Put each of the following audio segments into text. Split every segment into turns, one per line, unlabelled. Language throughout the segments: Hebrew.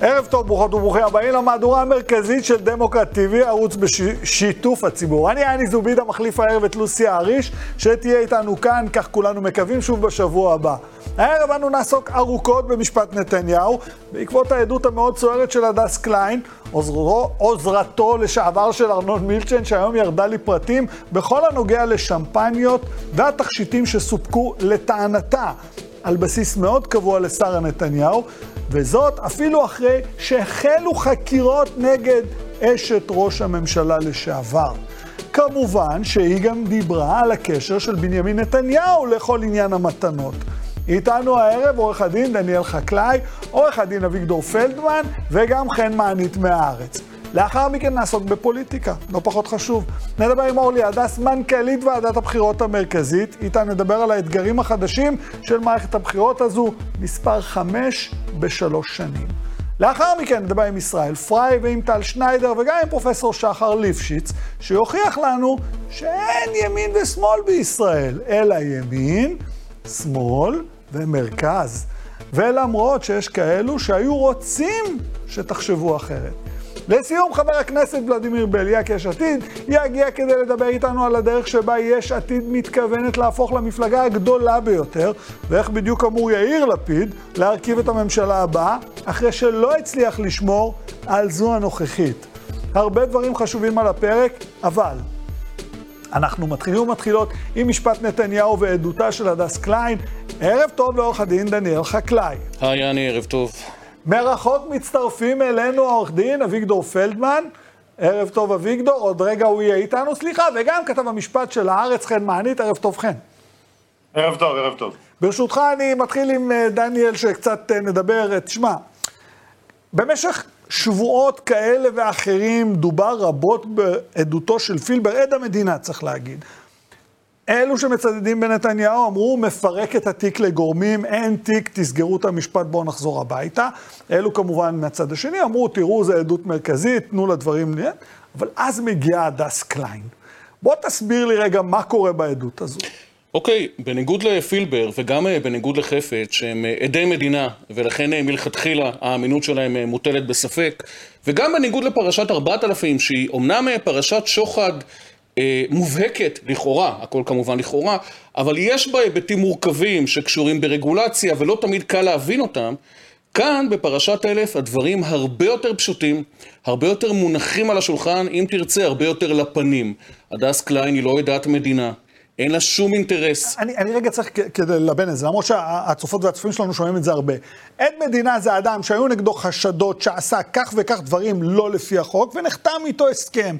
ערב טוב, ברוכות וברוכים הבאים למהדורה המרכזית של דמוקרט TV, ערוץ בשיתוף הציבור. אני אני זובידה, מחליף הערב את לוסי האריש, שתהיה איתנו כאן, כך כולנו מקווים, שוב בשבוע הבא. הערב אנו נעסוק ארוכות במשפט נתניהו, בעקבות העדות המאוד סוערת של הדס קליין, עוזרו, עוזרתו לשעבר של ארנון מילצ'ן, שהיום ירדה לי פרטים בכל הנוגע לשמפניות והתכשיטים שסופקו לטענתה על בסיס מאוד קבוע לשרה נתניהו, וזאת אפילו אחרי שהחלו חקירות נגד אשת ראש הממשלה לשעבר. כמובן שהיא גם דיברה על הקשר של בנימין נתניהו לכל עניין המתנות. איתנו הערב עורך הדין דניאל חקלאי, עורך הדין אביגדור פלדמן וגם חן מענית מהארץ. לאחר מכן נעסוק בפוליטיקה, לא פחות חשוב. נדבר עם אורלי הדס, מנכ"לית ועדת הבחירות המרכזית. איתה נדבר על האתגרים החדשים של מערכת הבחירות הזו, מספר חמש בשלוש שנים. לאחר מכן נדבר עם ישראל פריי ועם טל שניידר וגם עם פרופסור שחר ליפשיץ, שיוכיח לנו שאין ימין ושמאל בישראל, אלא ימין, שמאל ומרכז. ולמרות שיש כאלו שהיו רוצים שתחשבו אחרת. לסיום, חבר הכנסת ולדימיר בליאק, יש עתיד, יגיע כדי לדבר איתנו על הדרך שבה יש עתיד מתכוונת להפוך למפלגה הגדולה ביותר, ואיך בדיוק אמור יאיר לפיד להרכיב את הממשלה הבאה, אחרי שלא הצליח לשמור על זו הנוכחית. הרבה דברים חשובים על הפרק, אבל אנחנו מתחילים ומתחילות עם משפט נתניהו ועדותה של הדס קליין. ערב טוב לעורך הדין דניאל חקלאי.
היי, אני ערב טוב.
מרחוק מצטרפים אלינו העורך דין אביגדור פלדמן. ערב טוב אביגדור, עוד רגע הוא יהיה איתנו, סליחה, וגם כתב המשפט של הארץ, חן מענית, ערב טוב חן.
ערב טוב, ערב טוב.
ברשותך, אני מתחיל עם אה, דניאל, שקצת אה, נדבר, תשמע, במשך שבועות כאלה ואחרים דובר רבות בעדותו של פילבר, עד המדינה צריך להגיד, אלו שמצדדים בנתניהו אמרו, מפרק את התיק לגורמים, אין תיק, תסגרו את המשפט, בואו נחזור הביתה. אלו כמובן מהצד השני אמרו, תראו, זו עדות מרכזית, תנו לדברים... אבל אז מגיעה הדס קליין. בוא תסביר לי רגע מה קורה בעדות הזו.
אוקיי, okay, בניגוד לפילבר וגם אה, בניגוד לחפץ, שהם אה, עדי מדינה, ולכן אה, מלכתחילה האמינות שלהם מוטלת בספק, וגם בניגוד לפרשת 4000, שהיא אומנם פרשת שוחד מובהקת לכאורה, הכל כמובן לכאורה, אבל יש בה היבטים מורכבים שקשורים ברגולציה ולא תמיד קל להבין אותם. כאן בפרשת אלף הדברים הרבה יותר פשוטים, הרבה יותר מונחים על השולחן, אם תרצה, הרבה יותר לפנים. הדס קליין היא לא עדת מדינה, אין לה שום אינטרס.
אני, אני רגע צריך כדי ללבן את זה, למרות שהצופות והצופים שלנו שומעים את זה הרבה. עד מדינה זה אדם שהיו נגדו חשדות שעשה כך וכך דברים לא לפי החוק, ונחתם איתו הסכם.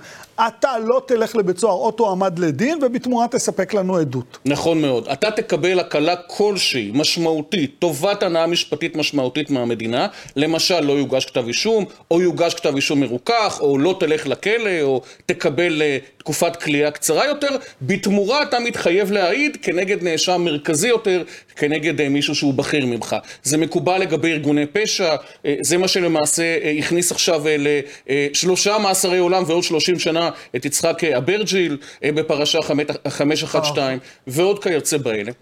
אתה לא תלך לבית סוהר או תועמד לדין, ובתמורה תספק לנו עדות.
נכון מאוד. אתה תקבל הקלה כלשהי, משמעותית, טובת הנאה משפטית משמעותית מהמדינה. למשל, לא יוגש כתב אישום, או יוגש כתב אישום מרוכך, או לא תלך לכלא, או תקבל uh, תקופת כליאה קצרה יותר. בתמורה אתה מתחייב להעיד כנגד נאשם מרכזי יותר, כנגד uh, מישהו שהוא בכיר ממך. זה מקובל לגבי ארגוני פשע, uh, זה מה שלמעשה uh, הכניס עכשיו uh, לשלושה מאסרי עולם ועוד שלושים שנה את יצחק אברג'יל אה, בפרשה 512 ועוד כיוצא באלה.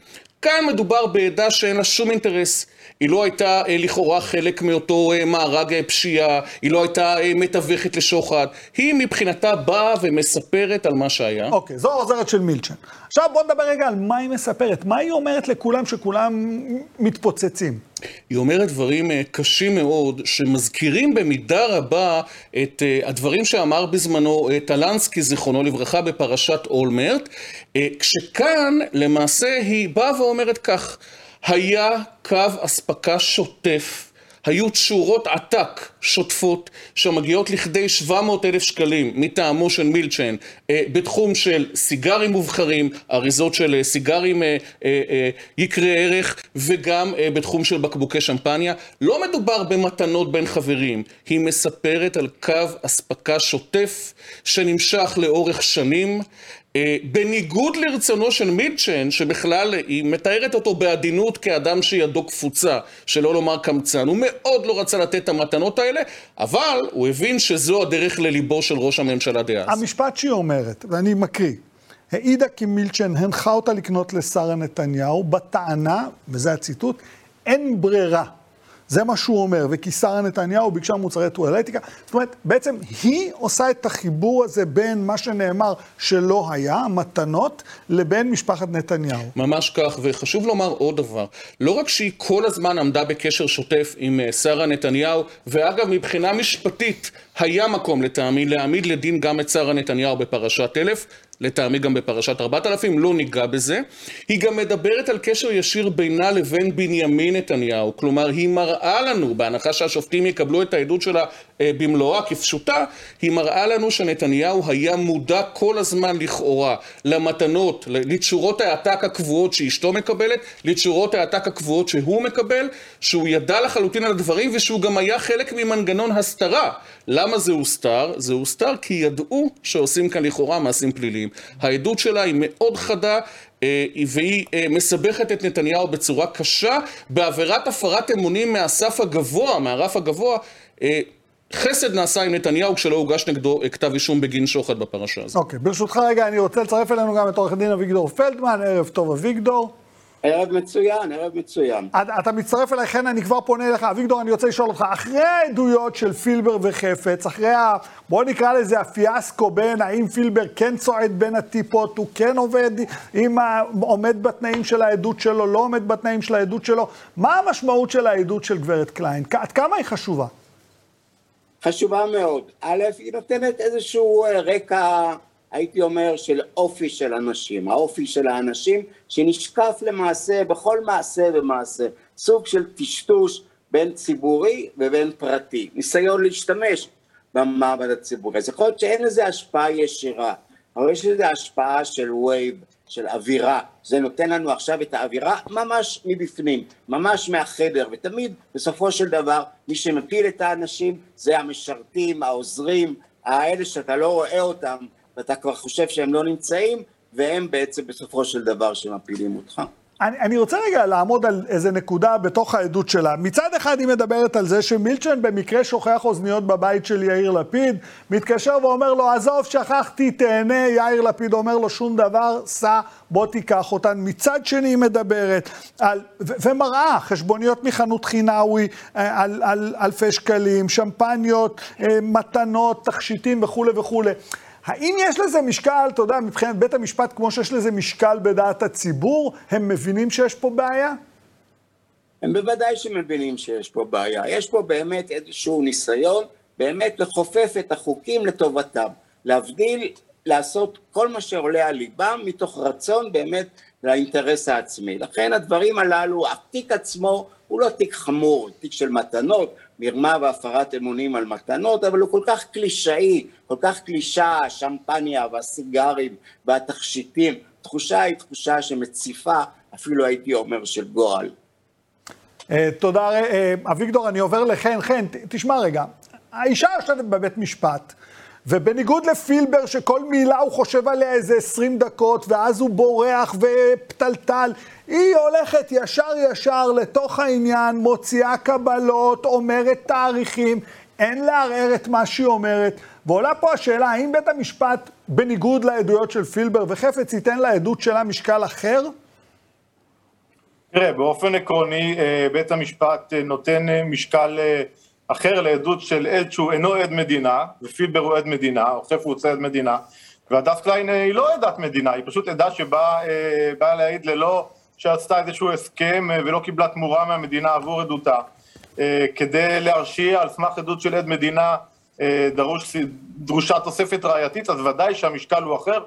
כאן מדובר בעדה שאין לה שום אינטרס. היא לא הייתה אה, לכאורה חלק מאותו אה, מארג פשיעה, היא לא הייתה מתווכת לשוחד. היא מבחינתה באה ומספרת על מה שהיה.
אוקיי, זו העוזרת של מילצ'ן. עכשיו בוא נדבר רגע על מה היא מספרת. מה היא אומרת לכולם שכולם מתפוצצים?
היא אומרת דברים אה, קשים מאוד, שמזכירים במידה רבה את אה, הדברים שאמר בזמנו אה, טלנסקי, זיכרונו לברכה, בפרשת אולמרט, כשכאן למעשה היא באה ואומרת כך, היה קו אספקה שוטף. היו תשורות עתק שוטפות שמגיעות לכדי 700 אלף שקלים מטעמו של מילצ'ן אה, בתחום של סיגרים מובחרים, אריזות של אה, סיגרים אה, יקרי ערך וגם בתחום של בקבוקי שמפניה. לא מדובר במתנות בין חברים, היא מספרת על קו אספקה שוטף שנמשך לאורך שנים בניגוד לרצונו של מילצ'ן, שבכלל היא מתארת אותו בעדינות כאדם שידו קפוצה, שלא לומר קמצן. הוא מאוד לא רצה לתת את המתנות האלה, אבל הוא הבין שזו הדרך לליבו של ראש הממשלה דאז.
המשפט שהיא אומרת, ואני מקריא, העידה כי מילצ'ן הנחה אותה לקנות לשרה נתניהו בטענה, וזה הציטוט, אין ברירה. זה מה שהוא אומר, וכי שרה נתניהו ביקשה מוצרי טואלטיקה. זאת אומרת, בעצם היא עושה את החיבור הזה בין מה שנאמר שלא היה, מתנות, לבין משפחת נתניהו.
ממש כך, וחשוב לומר עוד דבר. לא רק שהיא כל הזמן עמדה בקשר שוטף עם אה, שרה נתניהו, ואגב, מבחינה משפטית, היה מקום לטעמי להעמיד לדין גם את שרה נתניהו בפרשת אלף, לטעמי גם בפרשת 4000, לא ניגע בזה. היא גם מדברת על קשר ישיר בינה לבין בנימין נתניהו, כלומר היא מראה לנו, בהנחה שהשופטים יקבלו את העדות שלה אה, במלואה כפשוטה, היא מראה לנו שנתניהו היה מודע כל הזמן לכאורה למתנות, לתשורות העתק הקבועות שאשתו מקבלת, לתשורות העתק הקבועות שהוא מקבל, שהוא ידע לחלוטין על הדברים ושהוא גם היה חלק ממנגנון הסתרה. למה זה הוסתר? זה הוסתר כי ידעו שעושים כאן לכאורה מעשים פליליים. העדות שלה היא מאוד חדה. אה, והיא אה, מסבכת את נתניהו בצורה קשה בעבירת הפרת אמונים מהסף הגבוה, מהרף הגבוה. אה, חסד נעשה עם נתניהו כשלא הוגש נגדו כתב אישום בגין שוחד בפרשה הזאת.
אוקיי, ברשותך רגע, אני רוצה לצרף אלינו גם את עורך הדין אביגדור פלדמן, ערב טוב אביגדור.
ערב מצוין, ערב מצוין.
אתה מצטרף אליי, חן, אני כבר פונה אליך. אביגדור, אני רוצה לשאול אותך, אחרי העדויות של פילבר וחפץ, אחרי ה... בוא נקרא לזה הפיאסקו בין האם פילבר כן צועד בין הטיפות, הוא כן עובד, אם עומד בתנאים של העדות שלו, לא עומד בתנאים של העדות שלו, מה המשמעות של העדות של גברת קליין? עד כמה היא חשובה?
חשובה מאוד. א', היא נותנת איזשהו אה, רקע... הייתי אומר, של אופי של אנשים, האופי של האנשים שנשקף למעשה בכל מעשה ומעשה, סוג של טשטוש בין ציבורי ובין פרטי, ניסיון להשתמש במעמד הציבורי. אז יכול להיות שאין לזה השפעה ישירה, אבל יש לזה השפעה של vibe, של אווירה, זה נותן לנו עכשיו את האווירה ממש מבפנים, ממש מהחדר, ותמיד בסופו של דבר מי שמפיל את האנשים זה המשרתים, העוזרים, האלה שאתה לא רואה אותם ואתה כבר חושב שהם לא נמצאים, והם בעצם בסופו של דבר שמפילים אותך.
אני, אני רוצה רגע לעמוד על איזה נקודה בתוך העדות שלה. מצד אחד היא מדברת על זה שמילצ'ן במקרה שוכח אוזניות בבית של יאיר לפיד, מתקשר ואומר לו, עזוב, שכחתי, תהנה, יאיר לפיד אומר לו, שום דבר, סע, בוא תיקח אותן. מצד שני היא מדברת על, ו- ומראה, חשבוניות מחנות חינאווי אה, על, על אלפי שקלים, שמפניות, אה, מתנות, תכשיטים וכולי וכולי. האם יש לזה משקל, אתה יודע, מבחינת בית המשפט, כמו שיש לזה משקל בדעת הציבור, הם מבינים שיש פה בעיה?
הם בוודאי שמבינים שיש פה בעיה. יש פה באמת איזשהו ניסיון באמת לכופף את החוקים לטובתם. להבדיל, לעשות כל מה שעולה על ליבם מתוך רצון באמת לאינטרס העצמי. לכן הדברים הללו, התיק עצמו הוא לא תיק חמור, תיק של מתנות, מרמה והפרת אמונים על מתנות, אבל הוא כל כך קלישאי, כל כך קלישה, השמפניה והסיגרים והתכשיטים, תחושה היא תחושה שמציפה, אפילו הייתי אומר של גועל.
אה, תודה, אה, אביגדור, אני עובר לחן. חן, תשמע רגע, האישה יושבת בבית משפט. ובניגוד לפילבר, שכל מילה הוא חושב עליה איזה 20 דקות, ואז הוא בורח ופתלתל, היא הולכת ישר ישר לתוך העניין, מוציאה קבלות, אומרת תאריכים, אין לערער את מה שהיא אומרת. ועולה פה השאלה, האם בית המשפט, בניגוד לעדויות של פילבר וחפץ, ייתן לעדות שלה משקל אחר?
תראה, באופן עקרוני, אה, בית המשפט אה, נותן אה, משקל... אחר לעדות של עד שהוא אינו עד מדינה, ופילבר הוא עד מדינה, או חפר הוא עד מדינה, והדס קליין היא לא עדת מדינה, היא פשוט עדה שבאה אה, להעיד ללא שעשתה איזשהו הסכם אה, ולא קיבלה תמורה מהמדינה עבור עדותה. אה, כדי להרשיע על סמך עדות של עד מדינה דרוש, דרושה תוספת ראייתית, אז ודאי שהמשקל הוא אחר,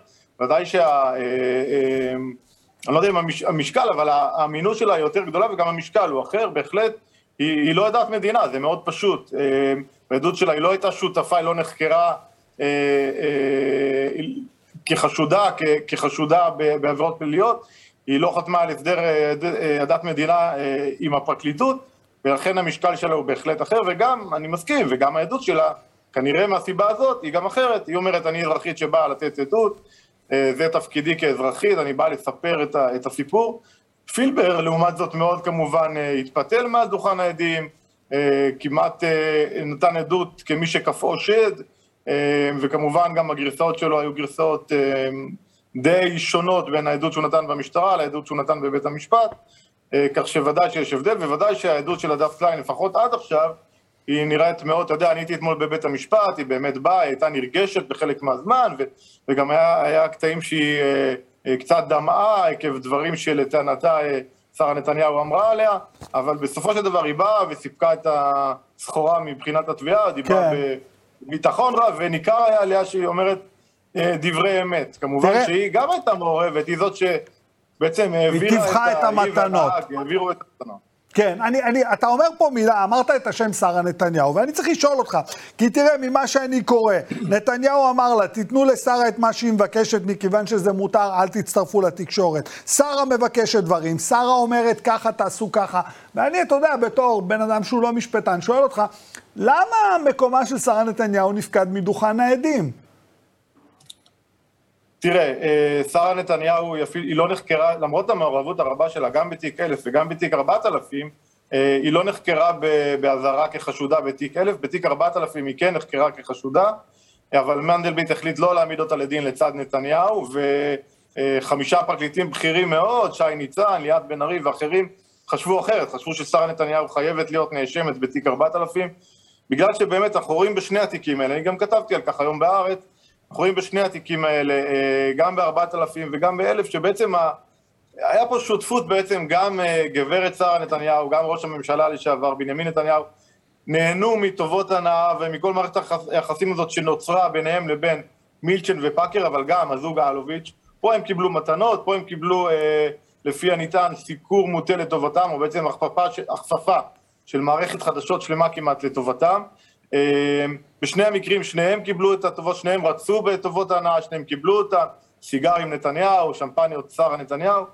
ודאי שה... אני לא יודע אם המשקל, אבל האמינות שלה היא יותר גדולה וגם המשקל הוא אחר, בהחלט. היא, היא לא יודעת מדינה, זה מאוד פשוט. אה, העדות שלה, היא לא הייתה שותפה, היא לא נחקרה אה, אה, כחשודה, כחשודה בעבירות פליליות, היא לא חתמה על הסדר עדת מדינה עם הפרקליטות, ולכן המשקל שלה הוא בהחלט אחר, וגם, אני מסכים, וגם העדות שלה, כנראה מהסיבה הזאת, היא גם אחרת. היא אומרת, אני אזרחית שבאה לתת עדות, זה תפקידי כאזרחית, אני באה לספר את הסיפור. פילבר, לעומת זאת, מאוד כמובן אה, התפתל מעל דוכן העדים, אה, כמעט אה, נתן עדות כמי שכפאו שד, וכמובן גם הגרסאות שלו היו גרסאות די שונות בין העדות שהוא נתן במשטרה לעדות שהוא נתן בבית המשפט. כך שוודאי שיש הבדל, וודאי שהעדות של הדף קליין, לפחות עד עכשיו, היא נראית מאוד, אתה יודע, אני הייתי אתמול בבית המשפט, היא באמת באה, היא הייתה נרגשת בחלק מהזמן, ו, וגם היה, היה קטעים שהיא קצת דמעה עקב דברים שלטענתה אה, שרה נתניהו אמרה עליה, אבל בסופו של דבר היא באה וסיפקה את הסחורה מבחינת התביעה, דיברה כן. בביטחון רב, וניכר היה עליה שהיא אומרת אה, דברי אמת. כמובן תראה... שהיא גם הייתה מעורבת, היא זאת שבעצם העבירה
את המתנות. העבירו את המתנות. כן, אני, אני, אתה אומר פה מילה, אמרת את השם שרה נתניהו, ואני צריך לשאול אותך, כי תראה, ממה שאני קורא, נתניהו אמר לה, תיתנו לשרה את מה שהיא מבקשת, מכיוון שזה מותר, אל תצטרפו לתקשורת. שרה מבקשת דברים, שרה אומרת ככה, תעשו ככה, ואני, אתה יודע, בתור בן אדם שהוא לא משפטן, שואל אותך, למה מקומה של שרה נתניהו נפקד מדוכן העדים?
תראה, אה, שרה נתניהו היא לא נחקרה, למרות המעורבות הרבה שלה, גם בתיק 1000 וגם בתיק 4000, אה, היא לא נחקרה באזהרה כחשודה בתיק 1000, בתיק 4000 היא כן נחקרה כחשודה, אבל מנדלבליט החליט לא להעמיד אותה לדין לצד נתניהו, וחמישה פרקליטים בכירים מאוד, שי ניצן, ליאת בן ארי ואחרים, חשבו אחרת, חשבו ששרה נתניהו חייבת להיות נאשמת בתיק 4000, בגלל שבאמת אנחנו רואים בשני התיקים האלה, אני גם כתבתי על כך היום בהארץ, רואים בשני התיקים האלה, אה, גם ב-4,000 וגם ב-1,000, שבעצם ה... היה פה שותפות בעצם, גם אה, גברת שרה נתניהו, גם ראש הממשלה לשעבר, בנימין נתניהו, נהנו מטובות הנאה ומכל מערכת היחסים הזאת שנוצרה ביניהם לבין מילצ'ן ופאקר, אבל גם הזוג האלוביץ'. פה הם קיבלו מתנות, פה הם קיבלו, אה, לפי הניתן, סיקור מוטה לטובתם, או בעצם הכפפה של מערכת חדשות שלמה כמעט לטובתם. אמ, בשני המקרים שניהם קיבלו את הטובות, שניהם רצו בטובות ההנאה, שניהם קיבלו אותן, סיגרים נתניהו, שמפניות שרה נתניהו,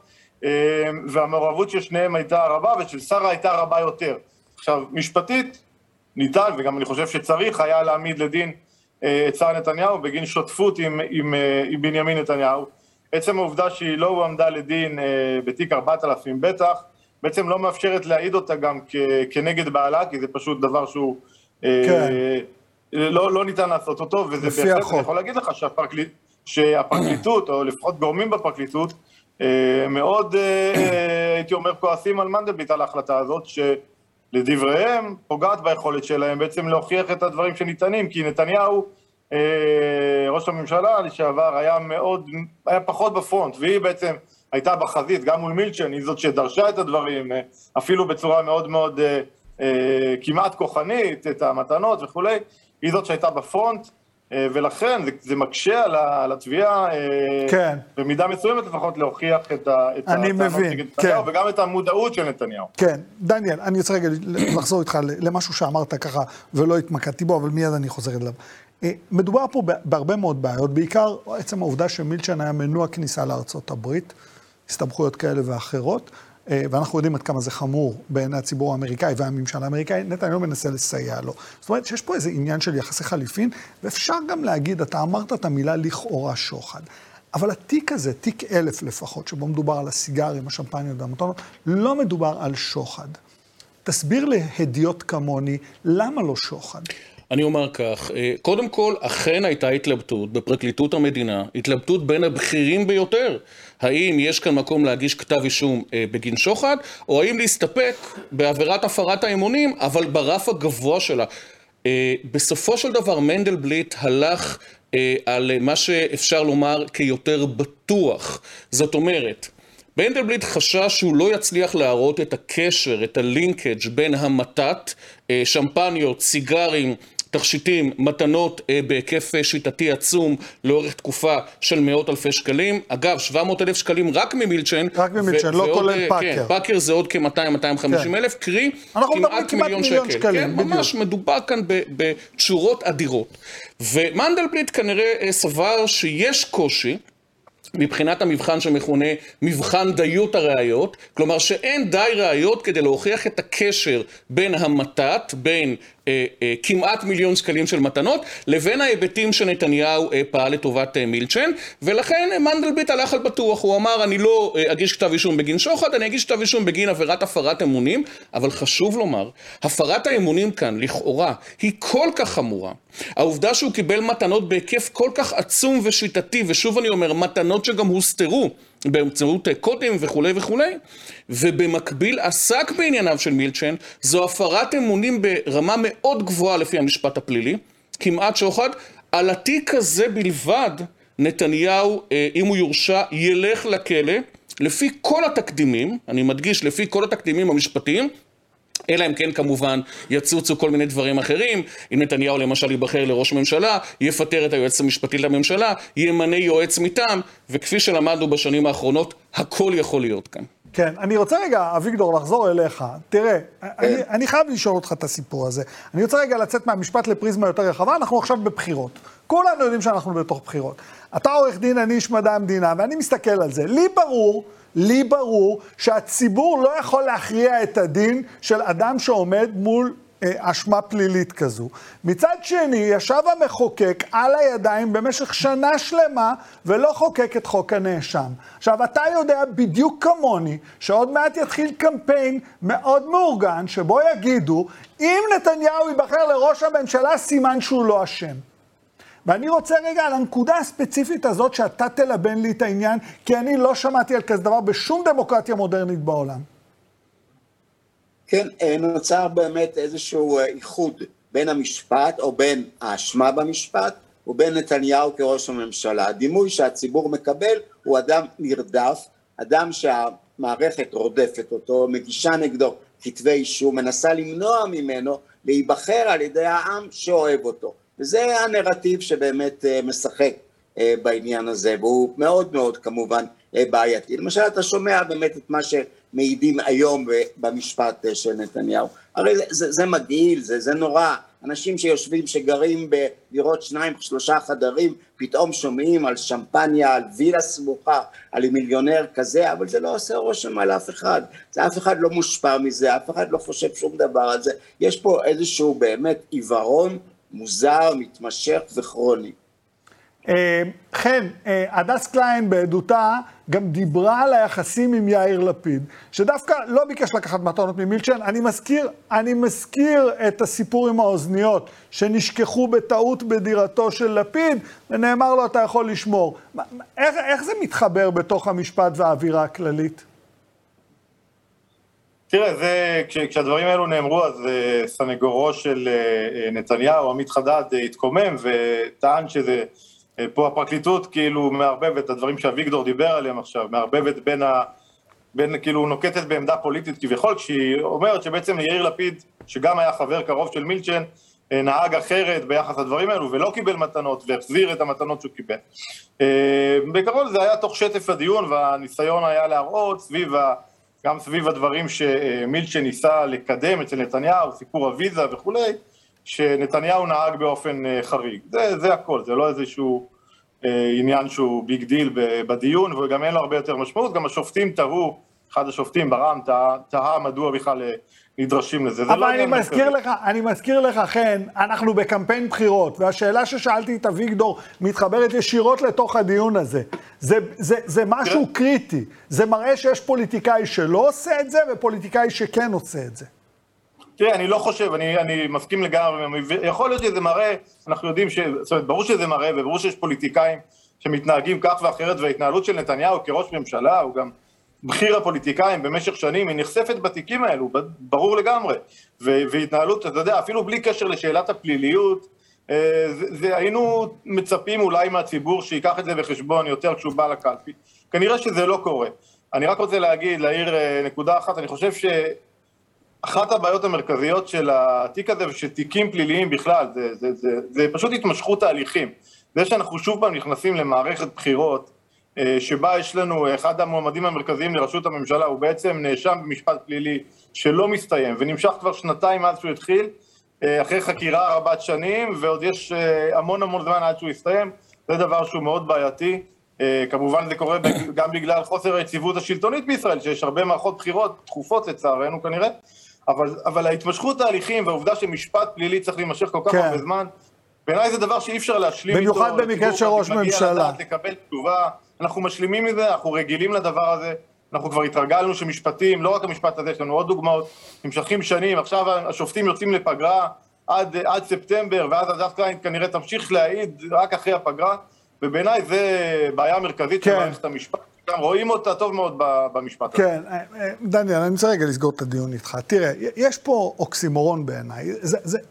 אמ, והמעורבות של שניהם הייתה רבה ושל שרה הייתה רבה יותר. עכשיו, משפטית, ניתן, וגם אני חושב שצריך היה להעמיד לדין אה, את שרה נתניהו בגין שותפות עם, עם, אה, עם בנימין נתניהו. עצם העובדה שהיא לא הועמדה לדין אה, בתיק 4000 בטח, בעצם לא מאפשרת להעיד אותה גם כנגד בעלה, כי זה פשוט דבר שהוא כן. לא, לא ניתן לעשות אותו, וזה בהחלט, אני יכול להגיד לך שהפרקליט, שהפרקליטות, או לפחות גורמים בפרקליטות, אה, מאוד, אה, הייתי אומר, כועסים על מנדלבליט על ההחלטה הזאת, שלדבריהם פוגעת ביכולת שלהם בעצם להוכיח את הדברים שניתנים, כי נתניהו, ראש הממשלה לשעבר, היה מאוד, היה פחות בפרונט, והיא בעצם הייתה בחזית, גם מול מילצ'ן, היא זאת שדרשה את הדברים, אפילו בצורה מאוד מאוד... אה, כמעט כוחנית, את המתנות וכולי, היא זאת שהייתה בפרונט, אה, ולכן זה, זה מקשה על התביעה, אה, כן. במידה מסוימת לפחות, להוכיח את
הטענות נגד נתניהו,
כן. וגם את המודעות של נתניהו.
כן, דניאל, אני רוצה רגע לחזור איתך למשהו שאמרת ככה, ולא התמקדתי בו, אבל מיד אני חוזר אליו. מדובר פה בהרבה מאוד בעיות, בעיקר עצם העובדה שמילצ'ן היה מנוע כניסה לארצות הברית, הסתבכויות כאלה ואחרות. אה, ואנחנו יודעים עד כמה זה חמור בעיני הציבור האמריקאי והממשל האמריקאי, נתניהו מנסה לסייע לו. זאת אומרת שיש פה איזה עניין של יחסי חליפין, ואפשר גם להגיד, אתה אמרת את המילה לכאורה שוחד. אבל התיק הזה, תיק אלף לפחות, שבו מדובר על הסיגרים, השמפניות והמתונות, לא מדובר על שוחד. תסביר להדיוט כמוני, למה לא שוחד?
אני אומר כך, אה, קודם כל, אכן הייתה התלבטות בפרקליטות המדינה, התלבטות בין הבכירים ביותר. האם יש כאן מקום להגיש כתב אישום אה, בגין שוחד, או האם להסתפק בעבירת הפרת האמונים, אבל ברף הגבוה שלה. אה, בסופו של דבר מנדלבליט הלך על מה שאפשר לומר כיותר בטוח. זאת אומרת, מנדלבליט חשש שהוא לא יצליח להראות את הקשר, את הלינקג' בין המתת, שמפניות, סיגרים, תכשיטים, מתנות אה, בהיקף אה, שיטתי עצום לאורך תקופה של מאות אלפי שקלים. אגב, 700 אלף שקלים רק ממילצ'ן.
רק ממילצ'ן, לא כולל אה, פאקר. כן,
פאקר זה עוד כ-200-250 כן. אלף, קרי כמעט מיליון שקל. שקלים, כן, ממש מדובר כאן בתשורות אדירות. ומנדלבליט כנראה אה, סבר שיש קושי. מבחינת המבחן שמכונה מבחן דיות הראיות, כלומר שאין די ראיות כדי להוכיח את הקשר בין המתת, בין כמעט מיליון שקלים של מתנות, לבין ההיבטים שנתניהו אה, פעל לטובת אה, מילצ'ן, ולכן אה, מנדלבליט הלך על בטוח, הוא אמר אני לא אה, אגיש כתב אישום בגין שוחד, אני אגיש כתב אישום בגין עבירת הפרת אמונים, אבל חשוב לומר, הפרת האמונים כאן, לכאורה, היא כל כך חמורה. העובדה שהוא קיבל מתנות בהיקף כל כך עצום ושיטתי, ושוב אני אומר, מתנות שגם הוסתרו באמצעות קודים וכולי וכולי, ובמקביל עסק בענייניו של מילצ'ן, זו הפרת אמונים ברמה מאוד גבוהה לפי המשפט הפלילי, כמעט שוחד, על התיק הזה בלבד נתניהו, אה, אם הוא יורשע, ילך לכלא, לפי כל התקדימים, אני מדגיש, לפי כל התקדימים המשפטיים, אלא אם כן כמובן יצוצו כל מיני דברים אחרים, אם נתניהו למשל ייבחר לראש ממשלה, יפטר את היועץ המשפטי לממשלה, ימנה יועץ מטעם, וכפי שלמדנו בשנים האחרונות, הכל יכול להיות כאן.
כן, אני רוצה רגע, אביגדור, לחזור אליך. תראה, אני, אני חייב לשאול אותך את הסיפור הזה. אני רוצה רגע לצאת מהמשפט לפריזמה יותר רחבה, אנחנו עכשיו בבחירות. כולנו יודעים שאנחנו בתוך בחירות. אתה עורך דין, אני איש מדע המדינה, ואני מסתכל על זה. לי ברור, לי ברור שהציבור לא יכול להכריע את הדין של אדם שעומד מול אשמה פלילית כזו. מצד שני, ישב המחוקק על הידיים במשך שנה שלמה ולא חוקק את חוק הנאשם. עכשיו, אתה יודע בדיוק כמוני שעוד מעט יתחיל קמפיין מאוד מאורגן שבו יגידו, אם נתניהו ייבחר לראש הממשלה, סימן שהוא לא אשם. ואני רוצה רגע על הנקודה הספציפית הזאת שאתה תלבן לי את העניין, כי אני לא שמעתי על כזה דבר בשום דמוקרטיה מודרנית בעולם.
כן, אה, נוצר באמת איזשהו אה, איחוד בין המשפט, או בין האשמה במשפט, ובין נתניהו כראש הממשלה. הדימוי שהציבור מקבל הוא אדם נרדף, אדם שהמערכת רודפת אותו, מגישה נגדו כתבי אישום, מנסה למנוע ממנו להיבחר על ידי העם שאוהב אותו. וזה הנרטיב שבאמת אה, משחק בעניין הזה, והוא מאוד מאוד כמובן בעייתי. למשל, אתה שומע באמת את מה ש... מעידים היום במשפט אה, של נתניהו. הרי זה, זה, זה מגעיל, זה, זה נורא. אנשים שיושבים, שגרים בדירות שניים, שלושה חדרים, פתאום שומעים על שמפניה, על וילה סמוכה, על מיליונר כזה, אבל זה לא עושה רושם על אף אחד. זה אף אחד לא מושפע מזה, אף אחד לא חושב שום דבר על זה. יש פה איזשהו באמת עיוורון מוזר, מתמשך וכרוני.
אה, חן, אה, הדס קליין בעדותה גם דיברה על היחסים עם יאיר לפיד, שדווקא לא ביקש לקחת מתנות ממילצ'ן. אני מזכיר, אני מזכיר את הסיפור עם האוזניות, שנשכחו בטעות בדירתו של לפיד, ונאמר לו, אתה יכול לשמור. איך, איך זה מתחבר בתוך המשפט והאווירה הכללית?
תראה, זה, כש, כשהדברים האלו נאמרו, אז uh, סנגורו של uh, נתניהו, עמית חדד, uh, התקומם וטען שזה... אה, פה הפרקליטות כאילו מערבבת את הדברים שאביגדור דיבר עליהם עכשיו, מערבבת בין ה... בין, כאילו נוקטת בעמדה פוליטית כביכול, כשהיא אומרת שבעצם יאיר לפיד, שגם היה חבר קרוב של מילצ'ן, אה, נהג אחרת ביחס לדברים האלו ולא קיבל מתנות והחזיר את המתנות שהוא קיבל. אה, בעיקרון זה היה תוך שטף הדיון והניסיון היה להראות סביב ה... גם סביב הדברים שמילצ'ן ניסה לקדם אצל נתניהו, סיפור הוויזה וכולי, שנתניהו נהג באופן אה, חריג. זה, זה הכל, זה לא איזשהו אה, עניין שהוא big deal בדיון, וגם אין לו הרבה יותר משמעות. גם השופטים תהו, אחד השופטים בר-עם תהה מדוע בכלל אה, נדרשים לזה.
אבל לא אני מזכיר לך, אני מזכיר לך, חן, אנחנו בקמפיין בחירות, והשאלה ששאלתי את אביגדור מתחברת ישירות לתוך הדיון הזה. זה, זה, זה משהו קריטי. זה מראה שיש פוליטיקאי שלא עושה את זה, ופוליטיקאי שכן עושה את זה.
תראה, אני לא חושב, אני, אני מסכים לגמרי, יכול להיות שזה מראה, אנחנו יודעים ש... זאת אומרת, ברור שזה מראה, וברור שיש פוליטיקאים שמתנהגים כך ואחרת, וההתנהלות של נתניהו כראש ממשלה, הוא גם בכיר הפוליטיקאים במשך שנים, היא נחשפת בתיקים האלו, ברור לגמרי. והתנהלות, אתה יודע, אפילו בלי קשר לשאלת הפליליות, אה, זה, זה, היינו מצפים אולי מהציבור שייקח את זה בחשבון יותר כשהוא בא לקלפי. כנראה שזה לא קורה. אני רק רוצה להגיד, להעיר אה, נקודה אחת, אני חושב ש... אחת הבעיות המרכזיות של התיק הזה ושל תיקים פליליים בכלל, זה, זה, זה, זה פשוט התמשכות תהליכים. זה שאנחנו שוב פעם נכנסים למערכת בחירות, אה, שבה יש לנו, אחד המועמדים המרכזיים לראשות הממשלה הוא בעצם נאשם במשפט פלילי שלא מסתיים ונמשך כבר שנתיים מאז שהוא התחיל, אה, אחרי חקירה רבת שנים ועוד יש אה, המון המון זמן עד שהוא יסתיים, זה דבר שהוא מאוד בעייתי. כמובן זה קורה גם בגלל חוסר היציבות השלטונית בישראל, שיש הרבה מערכות בחירות תכופות לצערנו כנראה, אבל, אבל ההתמשכות תהליכים והעובדה שמשפט פלילי צריך להימשך כל כך כן. הרבה זמן, בעיניי זה דבר שאי אפשר להשלים
איתו. במיוחד במקרה של ראש ממשלה. לדעת,
לקבל תשובה, אנחנו משלימים מזה, אנחנו רגילים לדבר הזה, אנחנו כבר התרגלנו שמשפטים, לא רק המשפט הזה, יש לנו עוד דוגמאות, נמשכים שנים, עכשיו השופטים יוצאים לפגרה עד, עד ספטמבר, ואז הדף קליין כנראה תמשיך להעיד רק אחרי הפגרה, ובעיניי זה בעיה מרכזית כן. של מערכת המשפט. גם רואים אותה טוב מאוד במשפט
הזה. כן, אה, אה, דניאל, אני רוצה רגע לסגור את הדיון איתך. תראה, יש פה אוקסימורון בעיניי.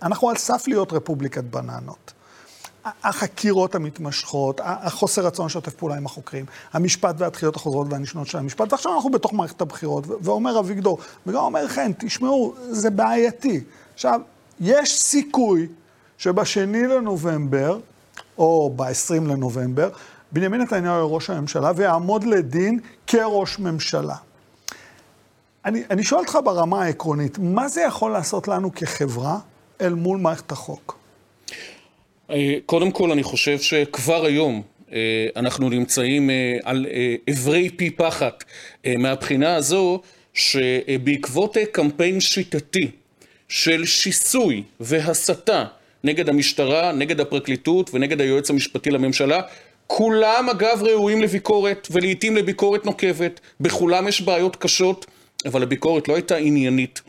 אנחנו על סף להיות רפובליקת בננות. החקירות המתמשכות, החוסר רצון לשתף פעולה עם החוקרים, המשפט והדחיות החוזרות והנשנות של המשפט, ועכשיו אנחנו בתוך מערכת הבחירות, ואומר אביגדור, וגם אומר חן, תשמעו, זה בעייתי. עכשיו, יש סיכוי שבשני לנובמבר, או ב-20 לנובמבר, בנימין נתניהו יהיה ראש הממשלה ויעמוד לדין כראש ממשלה. אני, אני שואל אותך ברמה העקרונית, מה זה יכול לעשות לנו כחברה אל מול מערכת החוק?
אה, קודם כל, אני חושב שכבר היום אה, אנחנו נמצאים אה, על אברי פי פחת מהבחינה הזו שבעקבות קמפיין שיטתי של שיסוי והסתה נגד המשטרה, נגד הפרקליטות ונגד היועץ המשפטי לממשלה, כולם אגב ראויים לביקורת ולעיתים לביקורת נוקבת, בכולם יש בעיות קשות, אבל הביקורת לא הייתה עניינית,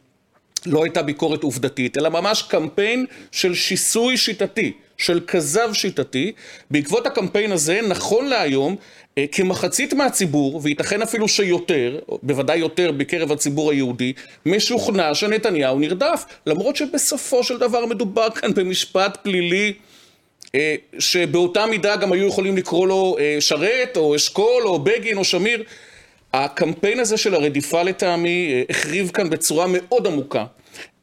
לא הייתה ביקורת עובדתית, אלא ממש קמפיין של שיסוי שיטתי. של כזב שיטתי. בעקבות הקמפיין הזה, נכון להיום, אה, כמחצית מהציבור, וייתכן אפילו שיותר, בוודאי יותר בקרב הציבור היהודי, משוכנע שנתניהו נרדף, למרות שבסופו של דבר מדובר כאן במשפט פלילי שבאותה מידה גם היו יכולים לקרוא לו אה, שרת, או אשכול, או בגין, או שמיר. הקמפיין הזה של הרדיפה לטעמי החריב כאן בצורה מאוד עמוקה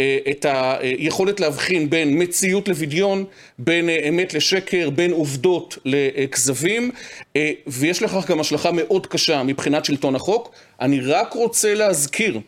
אה, את היכולת להבחין בין מציאות לבדיון, בין אה, אמת לשקר, בין עובדות לכזבים, אה, ויש לכך גם השלכה מאוד קשה מבחינת שלטון החוק. אני רק רוצה להזכיר,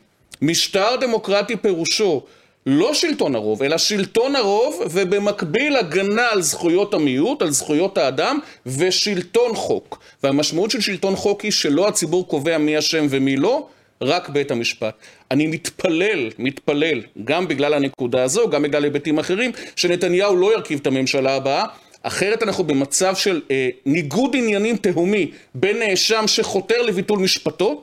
משטר דמוקרטי פירושו לא שלטון הרוב, אלא שלטון הרוב ובמקביל הגנה על זכויות המיעוט, על זכויות האדם ושלטון חוק. והמשמעות של שלטון חוק היא שלא הציבור קובע מי אשם ומי לא, רק בית המשפט. אני מתפלל, מתפלל, גם בגלל הנקודה הזו, גם בגלל היבטים אחרים, שנתניהו לא ירכיב את הממשלה הבאה. אחרת אנחנו במצב של אה, ניגוד עניינים תהומי בין נאשם שחותר לביטול משפטו